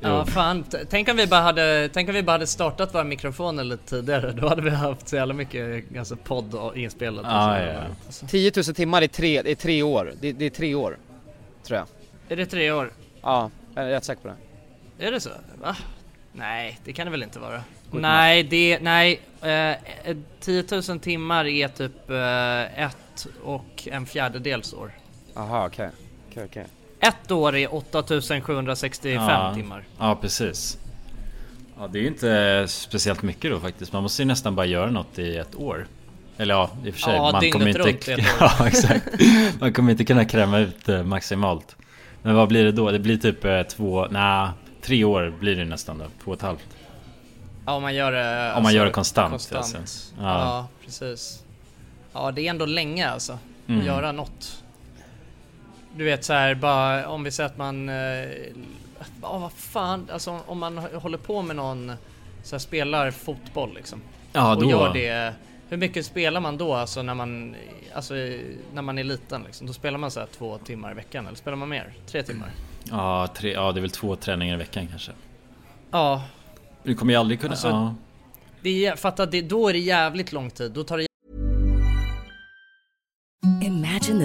Ja fan, tänk om vi bara hade, tänk om vi bara hade startat våra mikrofoner lite tidigare. Då hade vi haft så jävla mycket alltså, podd och inspelat. och Ja, ja, ja. Alltså. 10 000 timmar i tre, i tre år, det, det är tre år Tror jag Är det tre år? Ja, jag är rätt säker på det Är det så? Va? Nej, det kan det väl inte vara? Nej, det, nej. Eh, 10 000 timmar är typ eh, ett och en fjärdedels år. Jaha okej, okej okej Ett år är 8765 Ja. timmar. Ja, precis. Ja, det är ju inte speciellt mycket då faktiskt. Man måste ju nästan bara göra något i ett år. Eller ja, i och för sig. Ja, man kommer inte... runt. Ja, exakt. Man kommer inte kunna kräma ut det maximalt. Men vad blir det då? Det blir typ eh, två, nej, tre år blir det nästan då. Två och ett halvt. Ja, om man gör det... Om man gör det konstant, konstant. alltså. Ja. Ja. precis. Ja det är ändå länge alltså. Mm. Att göra något. Du vet så här bara om vi säger att man... Eh, ja vad fan, alltså om man håller på med någon... Så här, spelar fotboll liksom. Ja, och då- gör det... Hur mycket spelar man då alltså när man... Alltså när man är liten liksom? Då spelar man så här två timmar i veckan eller spelar man mer? Tre timmar? Ja, tre, ja, det är väl två träningar i veckan kanske. Ja. Du kommer ju aldrig kunna... Alltså, ja. Det är, fatta, det, då är det jävligt lång tid. Då tar det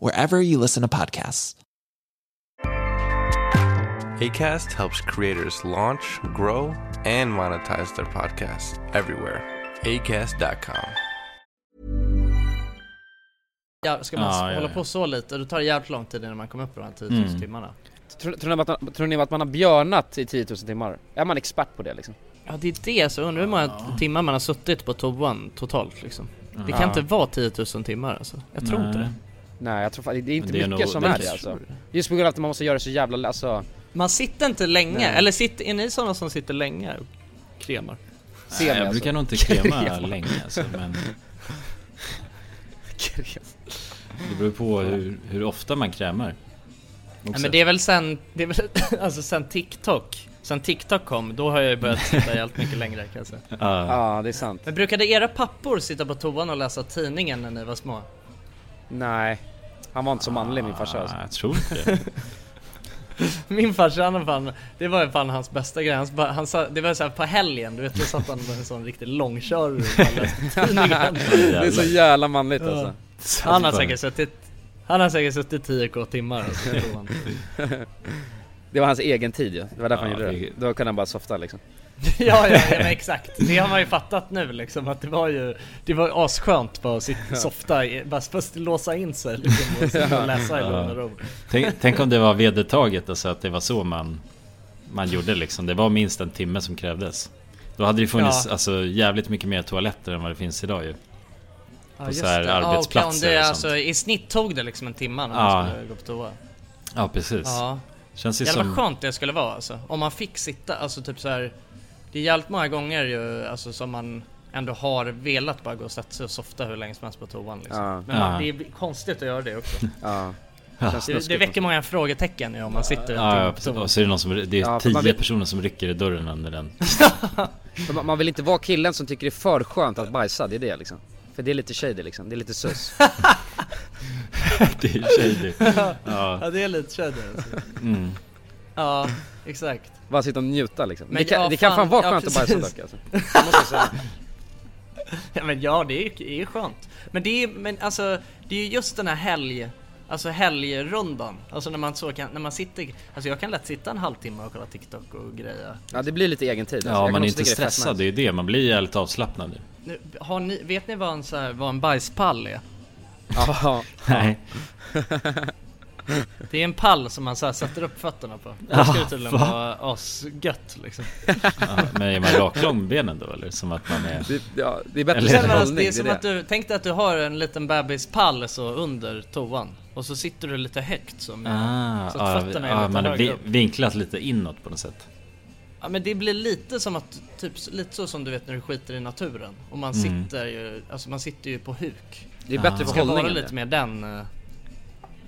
wherever you listen to podcasts. ACAST helps creators launch, grow, and monetize their podcasts everywhere. ACAST.com. Ja, ska man Ja, ja, hålla ja. på så lite, då tar det jävligt lång tid innan man kommer upp på de här 10 000 Mm. timmarna. Tror, tror, ni att, tror ni att man har björnat i 10 000 timmar? Är man expert på det liksom? Ja det är det, så undrar hur många timmar man har suttit på toan totalt liksom. Det kan Ja. inte vara 10 000 timmar alltså. Jag tror inte det. Nej jag tror fan, det är inte det är mycket nog- som det är är- det alltså. Just på grund av att man måste göra så jävla, alltså Man sitter inte länge, Nej. eller sitter, är ni sådana som sitter länge och kremar? Nej, jag alltså. brukar nog inte krema länge alltså, men det beror på hur, hur ofta man krämar. Nej, men det är väl sen, det är väl, alltså sen TikTok, sen TikTok kom, då har jag ju börjat sitta jävligt mycket längre kan jag säga. Ja. Ja det är sant. Men brukade era pappor sitta på toan och läsa tidningen när ni var små? Nej. Han var inte så manlig min farsa alltså. Jag tror inte det. Min farsa han fan, det var ju fan hans bästa grej. Han, sa- han det var så här på helgen, du vet då satt han med en sån riktig långkörare. Det är så jävla manligt Ja. alltså. Han har säkert suttit, han har säkert suttit 10k timmar alltså. Det var hans egen tid ju, det var därför Ja, han gjorde det. det- Då kunde han bara softa liksom. ja, ja, ja men exakt. Det har man ju fattat nu liksom att det var ju, det var asskönt bara att sitta softa, bara först låsa in sig liksom och, sitta och läsa i lugn och ro. Tänk, tänk om det var vedertaget, alltså att det var så man, man gjorde liksom. Det var minst en timme som krävdes. Då hade det funnits Ja. alltså, jävligt mycket mer toaletter än vad det finns idag ju. Ja, På just så här det. Ja, arbetsplatser om det, och alltså, sånt. I snitt tog det liksom en timme när Ja. man skulle gå på toa. Ja precis. Ja. Känns ju Jävla som... skönt det skulle vara alltså. Om man fick sitta, alltså typ så här. Det är jävligt många gånger ju, alltså som man ändå har velat bara gå och sätta sig och softa hur länge som helst på toan liksom. Ja. Men Ja. man, det är konstigt att göra det också. Ja. Det, det väcker många frågetecken ju om man sitter Ja, ja på precis. Och så är det någon som, det är Ja, tio vill- personer som rycker i dörren under den. Man vill inte vara killen som tycker det är för skönt att bajsa, det är det liksom. För det är lite shady liksom, det är lite sus. det är shady. Ja. Ja det är lite shady alltså. Mm. Ja, exakt. Bara sitta och njuta liksom. Men det, kan, ja, det kan fan fan, vara ja, skönt att bajsa dock alltså. Det måste jag säga. Ja men ja, det är ju är skönt. Men det är men alltså, det är ju just den här helg, alltså helgrundan. Alltså när man så kan, när man sitter, alltså jag kan lätt sitta en halvtimme och kolla TikTok och greja. Ja det blir lite egen tid alltså. Ja, Jag man är inte det stressad, det är ju det. Man blir jävligt avslappnad. Nu, har ni, vet ni vad en, så här, vad en bajspall är? Ja. Nej. Det är en pall som man så här sätter upp fötterna på. Ja, ska det tydligen va? vara asgött liksom. Ja, men är man raklång med benen då eller? Som att man är... Det, ja, det är bättre Eller- Sen, alltså, det är som det. att du, tänk dig att du har en liten bebispall så under toan. Och så sitter du lite högt så med, Ah, så att ja, fötterna är ja, lite man är högre vi- upp. vinklat lite inåt på något sätt. Ja men det blir lite som att, typ lite så som du vet när du skiter i naturen. Och man Mm. sitter ju, alltså man sitter ju på huk. Det är bättre Ah. för Det ska vara hållningen. lite mer den...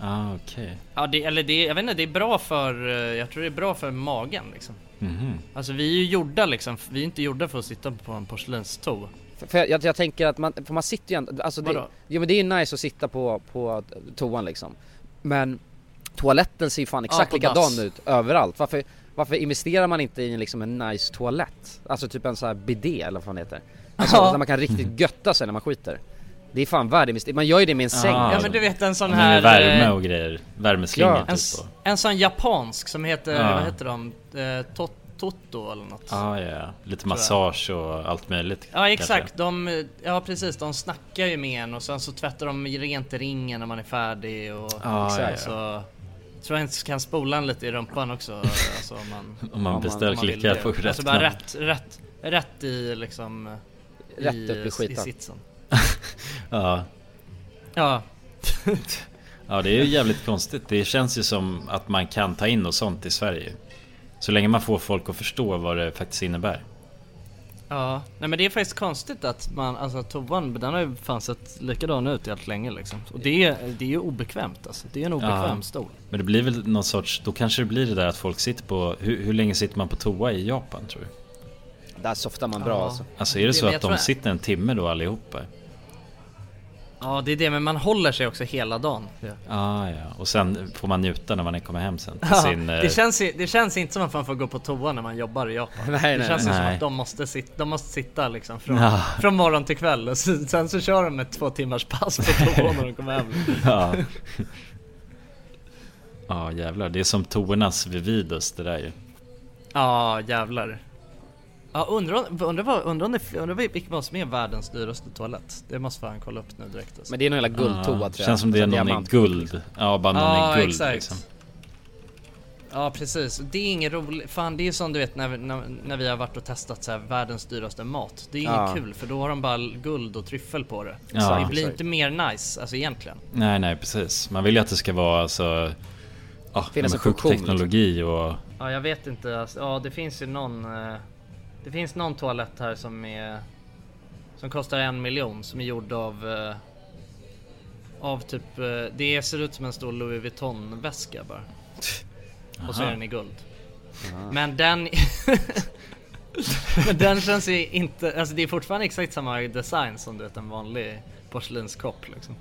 Ah, okej. Ja, det, eller det, jag vet inte, det är bra för, eh, jag tror det är bra för magen liksom. Mhm. Alltså vi är ju gjorda liksom, vi är inte gjorda för att sitta på en porslinstå. För- För jag, jag tänker att man, för man sitter ju ändå, alltså det, jo men det är ju nice att sitta på, på toan liksom Men toaletten ser ju fan exakt på likadan ut överallt, varför, varför investerar man inte i en, liksom en nice toalett? Alltså typ en sån här bidé eller vad fan heter Alltså Ja. där man kan riktigt götta sig när man skiter Det är fan värd Man gör ju det med en säng Ah. Ja men du vet en sån här... Med värme eh, och grejer. Värmeslingor Ja. En, typ då. en sån japansk som heter, Ja. vad heter de? Eh, tot, Toto eller något. Ah, ja, ja. Lite massage och allt möjligt. Ja exakt, de, ja precis, de snackar ju med en och sen så tvättar de rent i ringen när man är färdig och Ja, exakt, ja, så tror jag inte kan spola en lite i rumpan också alltså, om man Om man beställer klickar på rätt Alltså bara rätt, rätt, rätt i liksom Rätt i, upp i skiten. i sitsen Ja. Ja, ja, det är ju jävligt konstigt. Det känns ju som att man kan ta in och sånt i Sverige. Så länge man får folk att förstå vad det faktiskt innebär. ja, nej men det är faktiskt konstigt att man, alltså toan den har ju fan sett likadan ut helt länge liksom Och det är, det är ju obekvämt alltså, det är en obekväm Ja. stol Men det blir väl någon sorts, då kanske det blir det där att folk sitter på, hur, hur länge sitter man på toa i Japan tror du? Där softar man bra Ja. alltså Alltså är det Det- så att de sitter en timme då allihopa? Ja det är det, men man håller sig också hela dagen ja. Ah, ja, och sen får man njuta när man kommer hem sen Ja, sin... eh, det, känns, ju- det känns inte som att man får gå på toa när man jobbar i Japan Nej, Det nej, känns ju som nej. att de måste, sit, de måste sitta liksom från, Ja. från morgon till kväll och sen så kör de ett två timmars pass på toa när de kommer hem Ja. Ja jävlar, det är som toornas Vividus det där ju. Ja jävlar Ja undrar, undrar, vad, om det, undrar vilken vad som är världens dyraste toalett? Det måste fan kolla upp nu direkt alltså. Men det är någon jävla guldtoa tror jag Känns som det är Alltså, någon i guld. Ja, bara någon Ja, i guld exakt. liksom. Ja precis, det är inget roligt, fan det är som du vet när, vi- när, när vi har varit och testat så här, världens dyraste mat Det är inget Ja. kul för då har de bara guld och tryffel på det Ja. Så det blir Exakt. inte mer nice, alltså egentligen Nej nej precis. Man vill ju att det ska vara alltså... Ja, Finnas en funktion, liksom. teknologi och... Ja jag vet inte, alltså, ja det finns ju någon eh, Det finns någon toalett här som är Som kostar en miljon som är gjord av eh, Av typ, eh, det ser ut som en stor Louis Vuitton väska bara Och så är Aha. den i guld Men den Men den känns ju inte, alltså det är fortfarande exakt samma design som du vet en vanlig porslinskopp liksom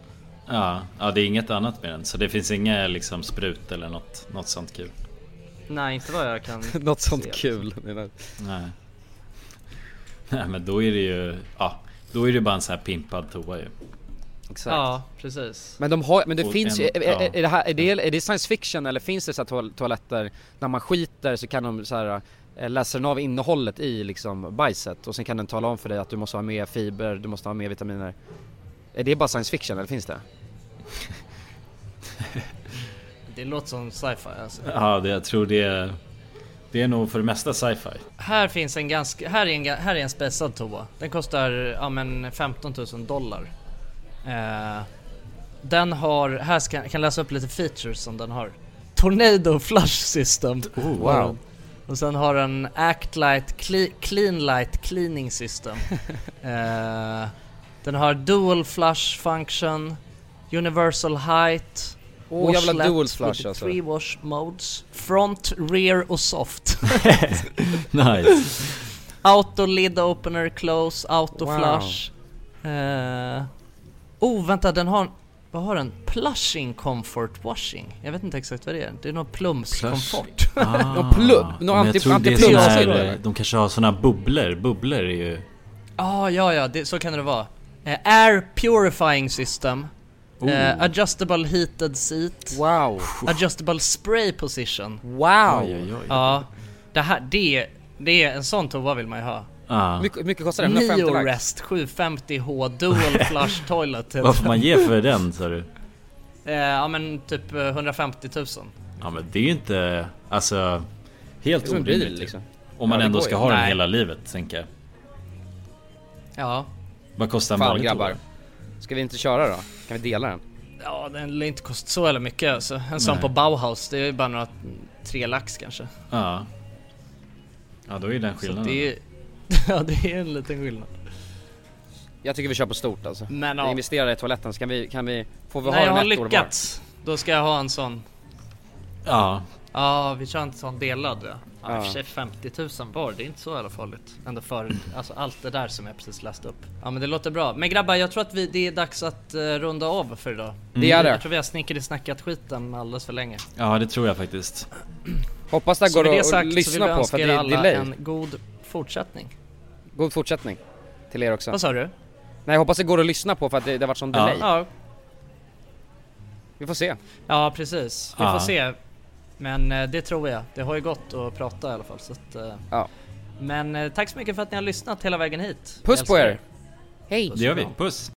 Ja, ja, det är inget annat med den. Så det finns inga liksom sprut eller något, något sånt kul. Nej inte vad jag kan Något sånt se. kul menar? Nej. Nej men då är det ju... Ja, då är det bara en sån här pimpad toa ju. Exakt Ja precis Men de har, men det Och finns ju, en- är, ja. är, är, det här, är, det, är det science fiction eller finns det så här toal- toaletter när man skiter så kan de så här eh, läser den av innehållet i liksom bajset och sen kan den tala om för dig att du måste ha mer fiber, du måste ha mer vitaminer Är det bara science fiction eller finns det? Det låter som sci-fi alltså Ja, det, jag tror det är... Det är nog för det mesta sci-fi. Här finns en ganska, här är en, här är en spetsad toa. Den kostar, ja men 15 000 dollar. Eh, den har, här ska, jag kan läsa upp lite features som den har. Tornado flush system. Oh, wow. Och sen har den Act Light cle, Clean Light Cleaning System. eh, den har Dual Flush Function, Universal Height, Åh, jävla dual flush alltså. Three wash modes, Front, Rear och Soft. nice. Auto lid opener close, auto Wow. flush. Eh, oh vänta den har, vad har den? Plushing comfort washing. Jag vet inte exakt vad det är. Det är någon plumskomfort. Ah, Någon plum, någon anti- sån här? De kanske har såna bubblor. Bubblor är ju... ah, ja ja, det, så kan det vara. Eh, air purifying system. Eh, Oh. adjustable heated seat. Wow! Adjustable spray position. Wow! Oj, oj, oj. Ja, det här, det, det är en sån toa vill man ju ha. Ah. Mycket, mycket kostar det? 150 lax? Neorest 750H Dual Flush Toilet. Vad får man ge för den sa du? Eh, ja men typ eh, 150 000. Ja men det är ju inte... Alltså... Helt orimligt liksom. Om man Ja, ändå ska ha den hela livet tänker jag. Ja. Vad kostar en Fan vanlig grabbar, toa? ska vi inte köra då? Kan vi dela den? Ja den lär inte kosta så jävla mycket alltså. En sån Nej. på Bauhaus, det är ju bara några tre lax kanske. Ja. Ja då är den Så skillnaden. det är, ja det är en liten skillnad. Jag tycker vi kör på stort alltså Men Vi ja. investerar i toaletten, så kan vi, kan vi, får vi Nej ha jag den har ett år var? lyckats. Då ska jag ha en sån. Ja. Ja, vi kör en sån delad ja. Ja, i och Ja. för sig 50 000 var, det är inte så jävla farligt. Ändå för, alltså allt det där som jag precis läste upp. Ja men det låter bra. Men grabbar, jag tror att vi, det är dags att uh, runda av för idag. Det är det. Jag tror vi har snickrat snackat skiten alldeles för länge. Ja, det tror jag faktiskt. Hoppas det går det att sagt vill lyssna på för det är alla delay. en god fortsättning. God fortsättning till er också. Vad sa du? Nej jag hoppas det går att lyssna på för att det, det har varit sån delay. Ja, Vi får se. ja precis. Vi Ja. får se. Men eh, det tror jag. Det har ju gått att prata i alla fall så att, eh, Ja. Men eh, tack så mycket för att ni har lyssnat hela vägen hit. Puss på er! Hej! Det gör vi. Puss!